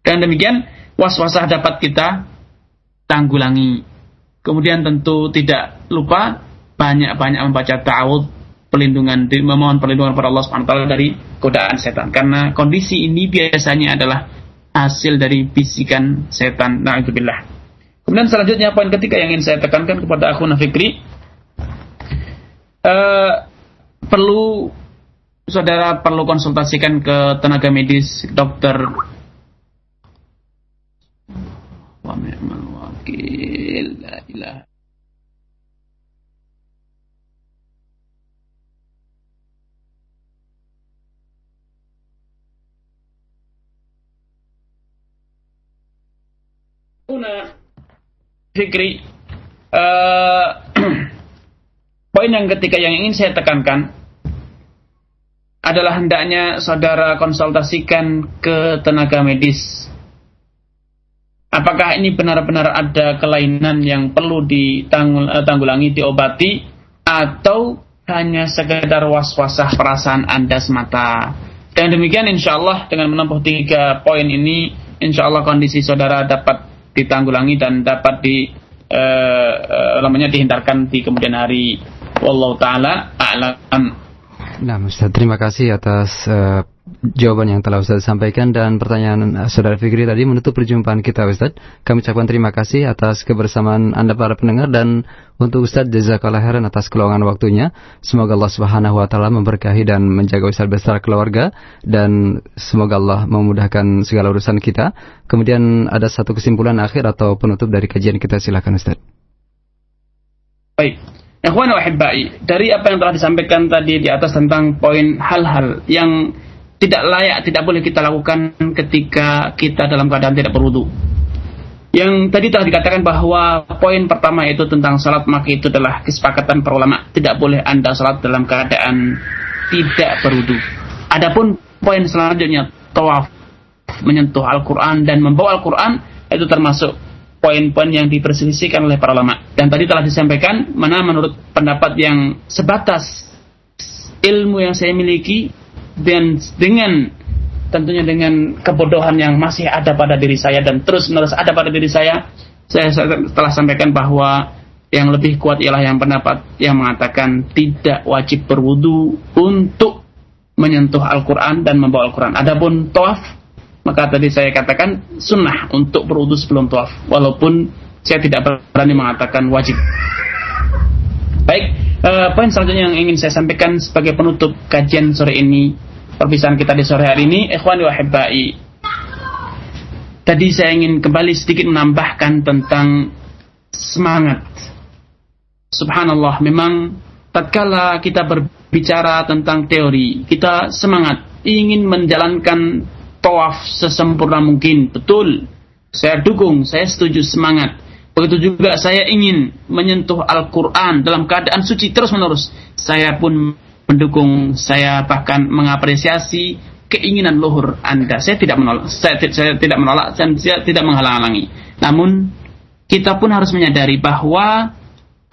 Dan demikian, was-wasah dapat kita tanggulangi. Kemudian tentu tidak lupa banyak-banyak membaca ta'awud perlindungan memohon perlindungan kepada Allah Subhanahu dari godaan setan karena kondisi ini biasanya adalah hasil dari bisikan setan naudzubillah. Kemudian selanjutnya poin ketiga yang ingin saya tekankan kepada aku Nafikri uh, perlu saudara perlu konsultasikan ke tenaga medis dokter. Una Fikri uh, poin yang ketiga yang ingin saya tekankan adalah hendaknya saudara konsultasikan ke tenaga medis apakah ini benar-benar ada kelainan yang perlu ditanggulangi, eh, diobati, atau hanya sekedar was-wasah perasaan Anda semata. Dan demikian insya Allah dengan menempuh tiga poin ini, insya Allah kondisi saudara dapat ditanggulangi dan dapat di uh, uh, namanya dihindarkan di kemudian hari. Wallahu taala a'lam. Nah, Ustaz, terima kasih atas uh, jawaban yang telah Ustaz sampaikan dan pertanyaan uh, Saudara Fikri tadi menutup perjumpaan kita Ustaz. Kami ucapkan terima kasih atas kebersamaan Anda para pendengar dan untuk Ustaz jazakallah khairan atas keluangan waktunya. Semoga Allah Subhanahu wa taala memberkahi dan menjaga Ustaz besar keluarga dan semoga Allah memudahkan segala urusan kita. Kemudian ada satu kesimpulan akhir atau penutup dari kajian kita silakan Ustaz. Baik. Ikhwan wa dari apa yang telah disampaikan tadi di atas tentang poin hal-hal yang tidak layak, tidak boleh kita lakukan ketika kita dalam keadaan tidak berwudu. Yang tadi telah dikatakan bahwa poin pertama itu tentang salat maka itu adalah kesepakatan para ulama tidak boleh anda salat dalam keadaan tidak berwudu. Adapun poin selanjutnya tawaf menyentuh Al-Quran dan membawa Al-Quran itu termasuk poin-poin yang diperselisihkan oleh para ulama. Dan tadi telah disampaikan mana menurut pendapat yang sebatas ilmu yang saya miliki dan dengan tentunya dengan kebodohan yang masih ada pada diri saya dan terus menerus ada pada diri saya, saya telah sampaikan bahwa yang lebih kuat ialah yang pendapat yang mengatakan tidak wajib berwudu untuk menyentuh Al-Quran dan membawa Al-Quran. Adapun tawaf maka tadi saya katakan sunnah untuk berwudu sebelum tawaf. Walaupun saya tidak berani mengatakan wajib. Baik uh, poin selanjutnya yang ingin saya sampaikan sebagai penutup kajian sore ini perpisahan kita di sore hari ini ikhwan wa tadi saya ingin kembali sedikit menambahkan tentang semangat. Subhanallah memang tatkala kita ber bicara tentang teori, kita semangat ingin menjalankan tawaf sesempurna mungkin. Betul. Saya dukung, saya setuju semangat. Begitu juga saya ingin menyentuh Al-Quran dalam keadaan suci terus-menerus. Saya pun mendukung, saya bahkan mengapresiasi keinginan luhur Anda. Saya tidak menolak, saya, saya tidak menolak dan saya tidak menghalang-halangi. Namun kita pun harus menyadari bahwa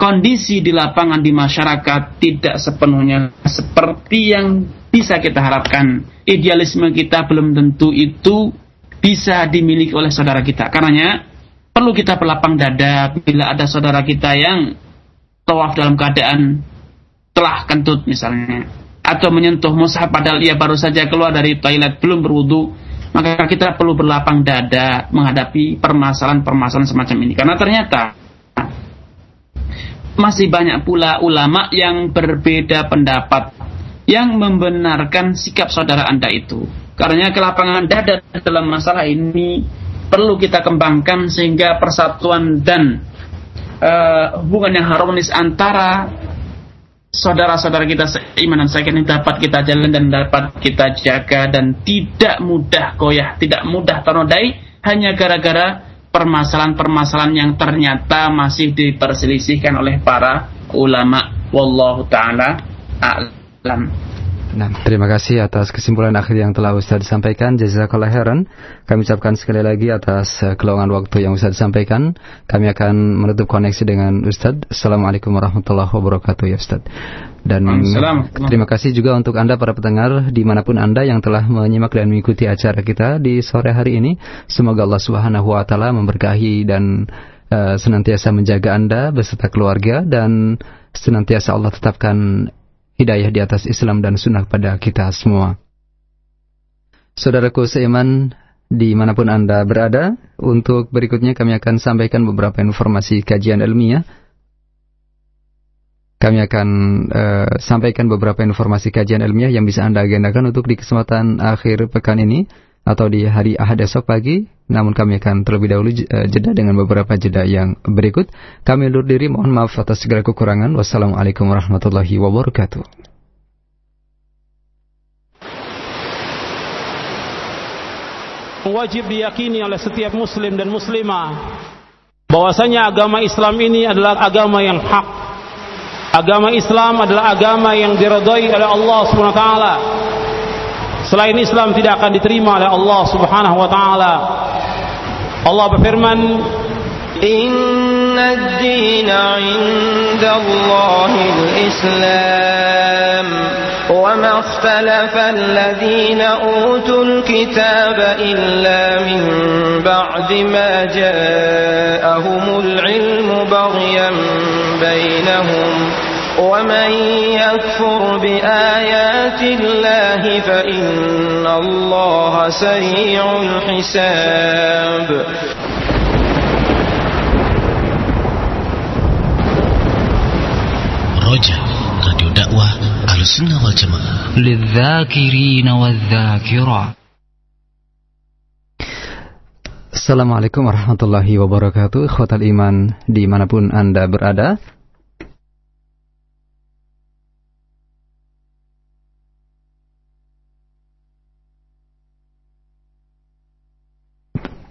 kondisi di lapangan di masyarakat tidak sepenuhnya seperti yang bisa kita harapkan. Idealisme kita belum tentu itu bisa dimiliki oleh saudara kita. Karenanya perlu kita berlapang dada bila ada saudara kita yang tawaf dalam keadaan telah kentut misalnya atau menyentuh mushaf padahal ia baru saja keluar dari toilet belum berwudu maka kita perlu berlapang dada menghadapi permasalahan-permasalahan semacam ini karena ternyata masih banyak pula ulama yang berbeda pendapat yang membenarkan sikap saudara Anda itu. Karena kelapangan dada dalam masalah ini perlu kita kembangkan sehingga persatuan dan uh, hubungan yang harmonis antara saudara-saudara kita seiman dan ini dapat kita jalan dan dapat kita jaga dan tidak mudah goyah, tidak mudah ternodai hanya gara-gara permasalahan-permasalahan yang ternyata masih diperselisihkan oleh para ulama. Wallahu taala a'lam. Nah, terima kasih atas kesimpulan akhir yang telah Ustaz sampaikan. Jazakallah khairan. Kami ucapkan sekali lagi atas uh, kelowongan waktu yang Ustaz sampaikan. Kami akan menutup koneksi dengan Ustaz. Assalamualaikum warahmatullahi wabarakatuh ya Ustaz. Dan terima kasih juga untuk Anda para pendengar di mana pun Anda yang telah menyimak dan mengikuti acara kita di sore hari ini. Semoga Allah Subhanahu Wa Taala memberkahi dan uh, senantiasa menjaga Anda beserta keluarga dan senantiasa Allah tetapkan hidayah di atas Islam dan sunnah pada kita semua. Saudaraku seiman, di mana pun Anda berada, untuk berikutnya kami akan sampaikan beberapa informasi kajian ilmiah kami akan uh, sampaikan beberapa informasi kajian ilmiah yang bisa Anda agendakan untuk di kesempatan akhir pekan ini atau di hari Ahad esok pagi. Namun kami akan terlebih dahulu uh, jeda dengan beberapa jeda yang berikut. Kami undur diri, mohon maaf atas segala kekurangan. Wassalamualaikum warahmatullahi wabarakatuh. Wajib diyakini oleh setiap muslim dan muslimah bahwasanya agama Islam ini adalah agama yang hak Agama Islam adalah agama yang diridhai oleh Allah Subhanahu wa taala. Selain Islam tidak akan diterima oleh Allah Subhanahu wa taala. Allah berfirman, "Inna ad-dina 'inda Allahil Islam." وما اختلف الذين أوتوا الكتاب إلا من بعد ما جاءهم العلم بغيا بينهم ومن يكفر بآيات الله فإن الله سريع الحساب رجع راديو دعوة على السنة والجماعة للذاكرين والذاكرات Assalamualaikum warahmatullahi wabarakatuh Khotal iman dimanapun anda berada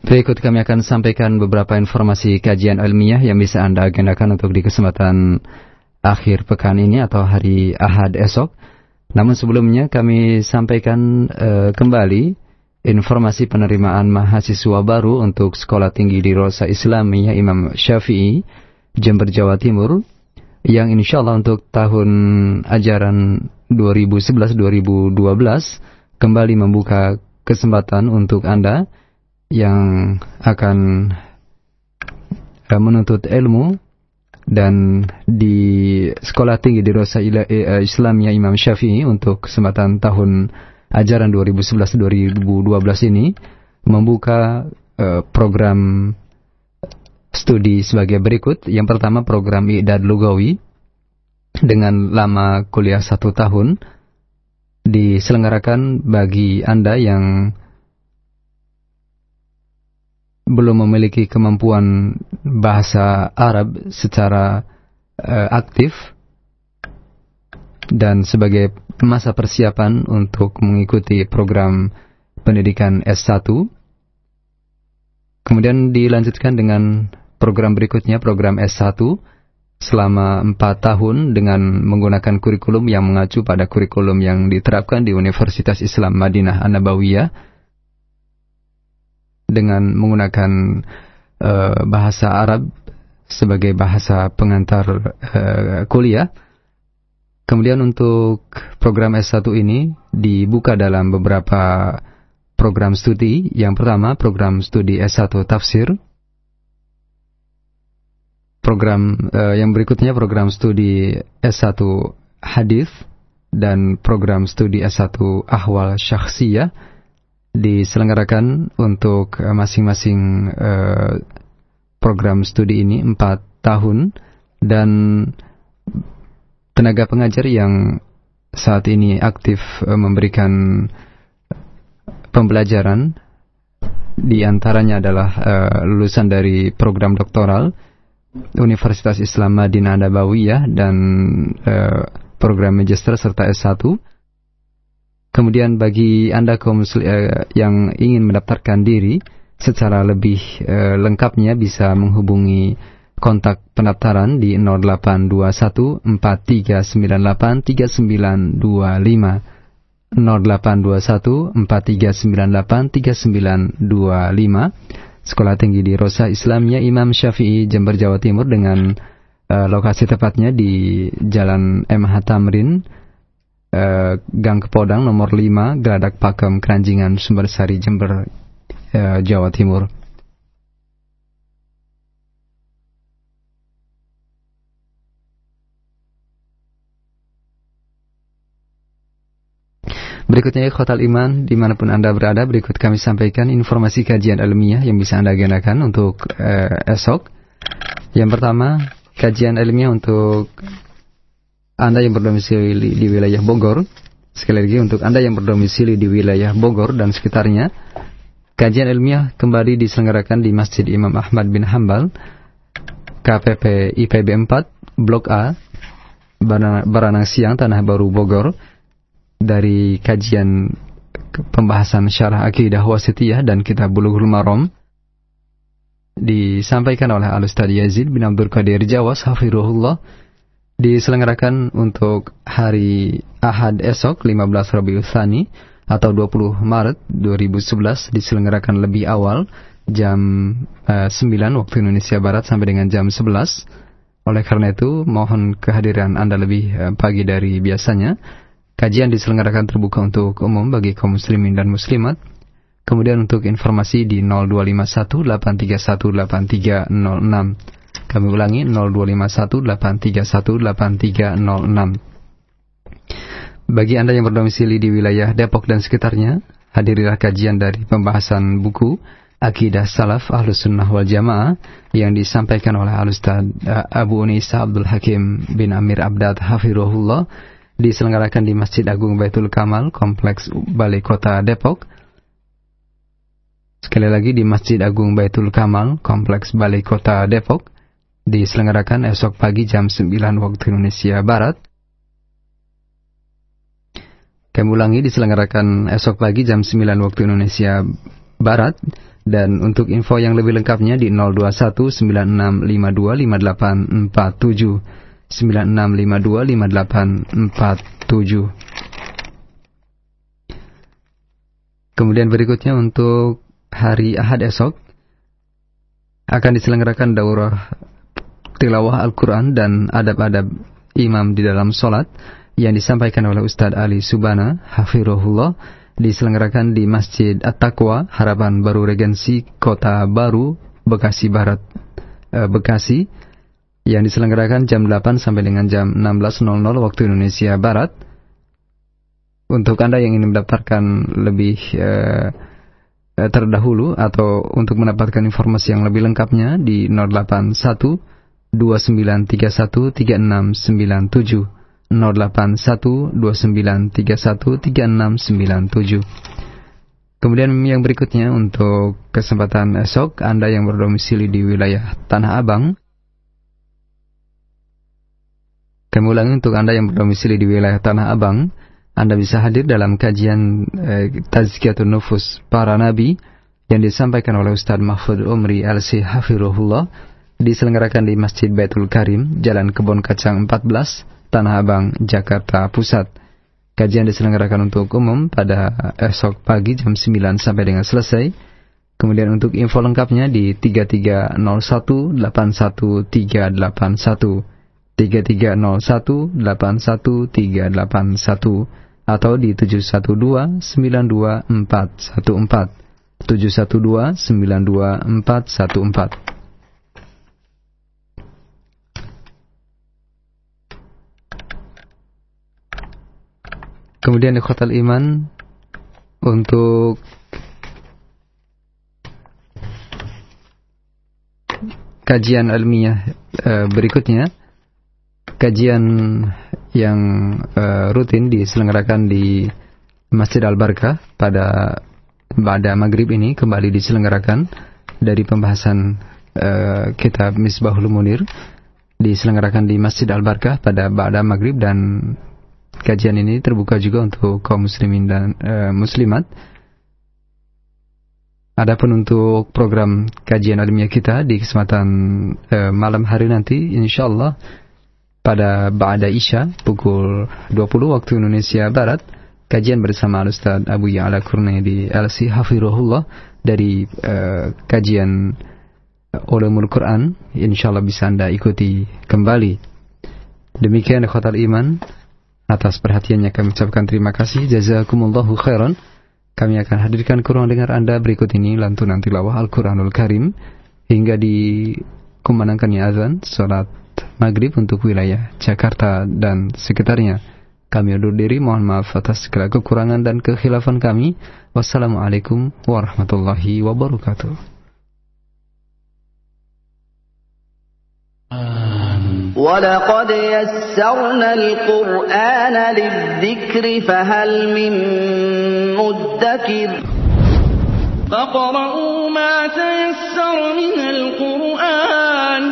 Berikut kami akan sampaikan beberapa informasi kajian ilmiah yang bisa Anda agendakan untuk di kesempatan akhir pekan ini atau hari Ahad esok. Namun sebelumnya kami sampaikan uh, kembali informasi penerimaan mahasiswa baru untuk sekolah tinggi di Rosa Islamiyah Imam Syafi'i, Jember, Jawa Timur, yang insya Allah untuk tahun ajaran 2011-2012 kembali membuka kesempatan untuk Anda yang akan uh, menuntut ilmu dan di sekolah tinggi di Rosa eh, Islamnya Imam Syafi'i untuk kesempatan tahun ajaran 2011-2012 ini membuka program studi sebagai berikut. Yang pertama program I'dad Lugawi dengan lama kuliah satu tahun diselenggarakan bagi Anda yang belum memiliki kemampuan bahasa Arab secara uh, aktif dan sebagai masa persiapan untuk mengikuti program pendidikan S1. Kemudian dilanjutkan dengan program berikutnya, program S1 selama 4 tahun dengan menggunakan kurikulum yang mengacu pada kurikulum yang diterapkan di Universitas Islam Madinah An-Nabawiyah dengan menggunakan uh, bahasa Arab sebagai bahasa pengantar uh, kuliah Kemudian untuk program S1 ini dibuka dalam beberapa program studi. Yang pertama, program studi S1 Tafsir. Program uh, yang berikutnya program studi S1 Hadis dan program studi S1 Ahwal Syakhsiyah diselenggarakan untuk masing-masing uh, program studi ini 4 tahun dan tenaga pengajar yang saat ini aktif uh, memberikan pembelajaran di antaranya adalah lulusan dari program doktoral Universitas Islam Madinah Nabawiyah dan program magister serta S1. Kemudian bagi Anda kaum uh, yang ingin mendaftarkan diri secara lebih uh, lengkapnya bisa menghubungi kontak pendaftaran di 0821 4398 3925 0821 4398 3925 Sekolah Tinggi di Rosa Islamnya Imam Syafi'i Jember Jawa Timur dengan uh, lokasi tepatnya di Jalan MH Tamrin uh, Gang Kepodang nomor 5 Geladak Pakem Keranjingan Sumbersari Jember uh, Jawa Timur Berikutnya Khotal Iman, di mana pun Anda berada, berikut kami sampaikan informasi kajian ilmiah yang bisa Anda agendakan untuk uh, esok. Yang pertama, kajian ilmiah untuk Anda yang berdomisili di wilayah Bogor. Sekali lagi untuk Anda yang berdomisili di wilayah Bogor dan sekitarnya, kajian ilmiah kembali diselenggarakan di Masjid Imam Ahmad bin Hambal, KPP IPB 4, Blok A, Baranang Siang, Tanah Baru, Bogor dari kajian pembahasan syarah akidah wasitiyah dan kitab bulughul maram disampaikan oleh Al-Ustaz Yazid bin Abdul Qadir Jawas hafirullah diselenggarakan untuk hari Ahad esok 15 Rabiul Tsani atau 20 Maret 2011 diselenggarakan lebih awal jam eh, 9 waktu Indonesia Barat sampai dengan jam 11 oleh karena itu mohon kehadiran Anda lebih uh, pagi dari biasanya. Kajian diselenggarakan terbuka untuk umum bagi kaum muslimin dan muslimat. Kemudian untuk informasi di 0251 Kami ulangi 0251 Bagi Anda yang berdomisili di wilayah Depok dan sekitarnya, hadirilah kajian dari pembahasan buku Akidah Salaf Ahlus Sunnah wal Jamaah yang disampaikan oleh Al-Ustaz eh, Abu Unisa Abdul Hakim bin Amir Abdad Hafirullah diselenggarakan di Masjid Agung Baitul Kamal, Kompleks Balai Kota Depok. Sekali lagi di Masjid Agung Baitul Kamal, Kompleks Balai Kota Depok, diselenggarakan esok pagi jam 9 waktu Indonesia Barat. Kami ulangi diselenggarakan esok pagi jam 9 waktu Indonesia Barat dan untuk info yang lebih lengkapnya di 021 9652 5847 96525847. Kemudian berikutnya untuk hari Ahad esok akan diselenggarakan daurah tilawah Al-Quran dan adab-adab imam di dalam solat yang disampaikan oleh Ustadz Ali Subana Hafirullah diselenggarakan di Masjid At-Taqwa Harapan Baru Regensi Kota Baru Bekasi Barat eh, Bekasi yang diselenggarakan jam 8 sampai dengan jam 16.00 waktu Indonesia Barat. Untuk Anda yang ingin mendaftarkan lebih eh, terdahulu atau untuk mendapatkan informasi yang lebih lengkapnya di 081 2931 3697 081 2931 3697 Kemudian yang berikutnya untuk kesempatan esok Anda yang berdomisili di wilayah Tanah Abang. Kami ulangi untuk Anda yang berdomisili di wilayah Tanah Abang, Anda bisa hadir dalam kajian eh, Tazkiyatun Nufus para Nabi yang disampaikan oleh Ustadz Mahfud Umri LC Hafirullah diselenggarakan di Masjid Baitul Karim, Jalan Kebon Kacang 14, Tanah Abang, Jakarta Pusat. Kajian diselenggarakan untuk umum pada esok pagi jam 9 sampai dengan selesai. Kemudian untuk info lengkapnya di 3301 3301 atau di 712 92414 Kemudian di Khotal Iman untuk kajian ilmiah e, berikutnya kajian yang uh, rutin diselenggarakan di Masjid Al Barkah pada pada maghrib ini kembali diselenggarakan dari pembahasan uh, kitab Misbahul Munir diselenggarakan di Masjid Al Barkah pada pada maghrib dan kajian ini terbuka juga untuk kaum muslimin dan uh, muslimat. Adapun untuk program kajian ilmiah kita di kesempatan uh, malam hari nanti, insyaallah pada Ba'da Isya pukul 20 waktu Indonesia Barat kajian bersama Ustaz Abu Ya'la Kurni di LC Hafirullah dari uh, kajian Ulumul Quran insyaallah bisa Anda ikuti kembali demikian khotar iman atas perhatiannya kami ucapkan terima kasih jazakumullahu khairan kami akan hadirkan kurang dengar Anda berikut ini lantunan tilawah Al-Quranul Karim hingga di kumandangkannya azan salat maghrib untuk wilayah Jakarta dan sekitarnya. Kami undur diri, mohon maaf atas segala kekurangan dan kekhilafan kami. Wassalamualaikum warahmatullahi wabarakatuh. ولقد يسرنا القرآن للذكر فهل من مدكر فقرأوا ما تيسر من القرآن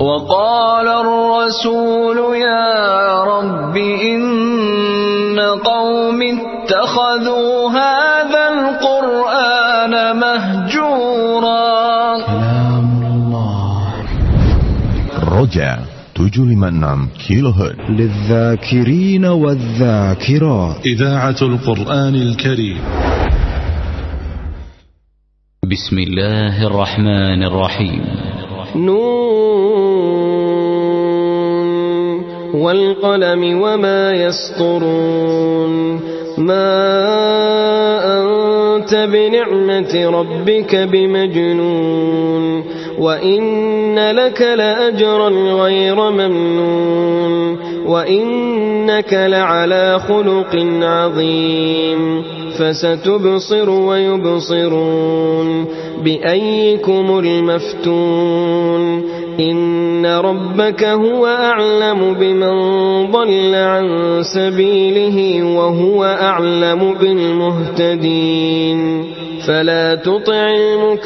وقال الرسول يا رب إن قوم اتخذوا هذا القرآن مهجورا رجع 756 كيلو هرتز للذاكرين والذاكرات. إذاعة القرآن الكريم. بسم الله الرحمن الرحيم. نون والقلم وما يسطرون. ما أنت بنعمة ربك بمجنون. وإن لك لأجرا غير ممنون وإنك لعلى خلق عظيم فستبصر ويبصرون بأيكم المفتون إن ربك هو أعلم بمن ضل عن سبيله وهو أعلم بالمهتدين فلا تطع المكذبين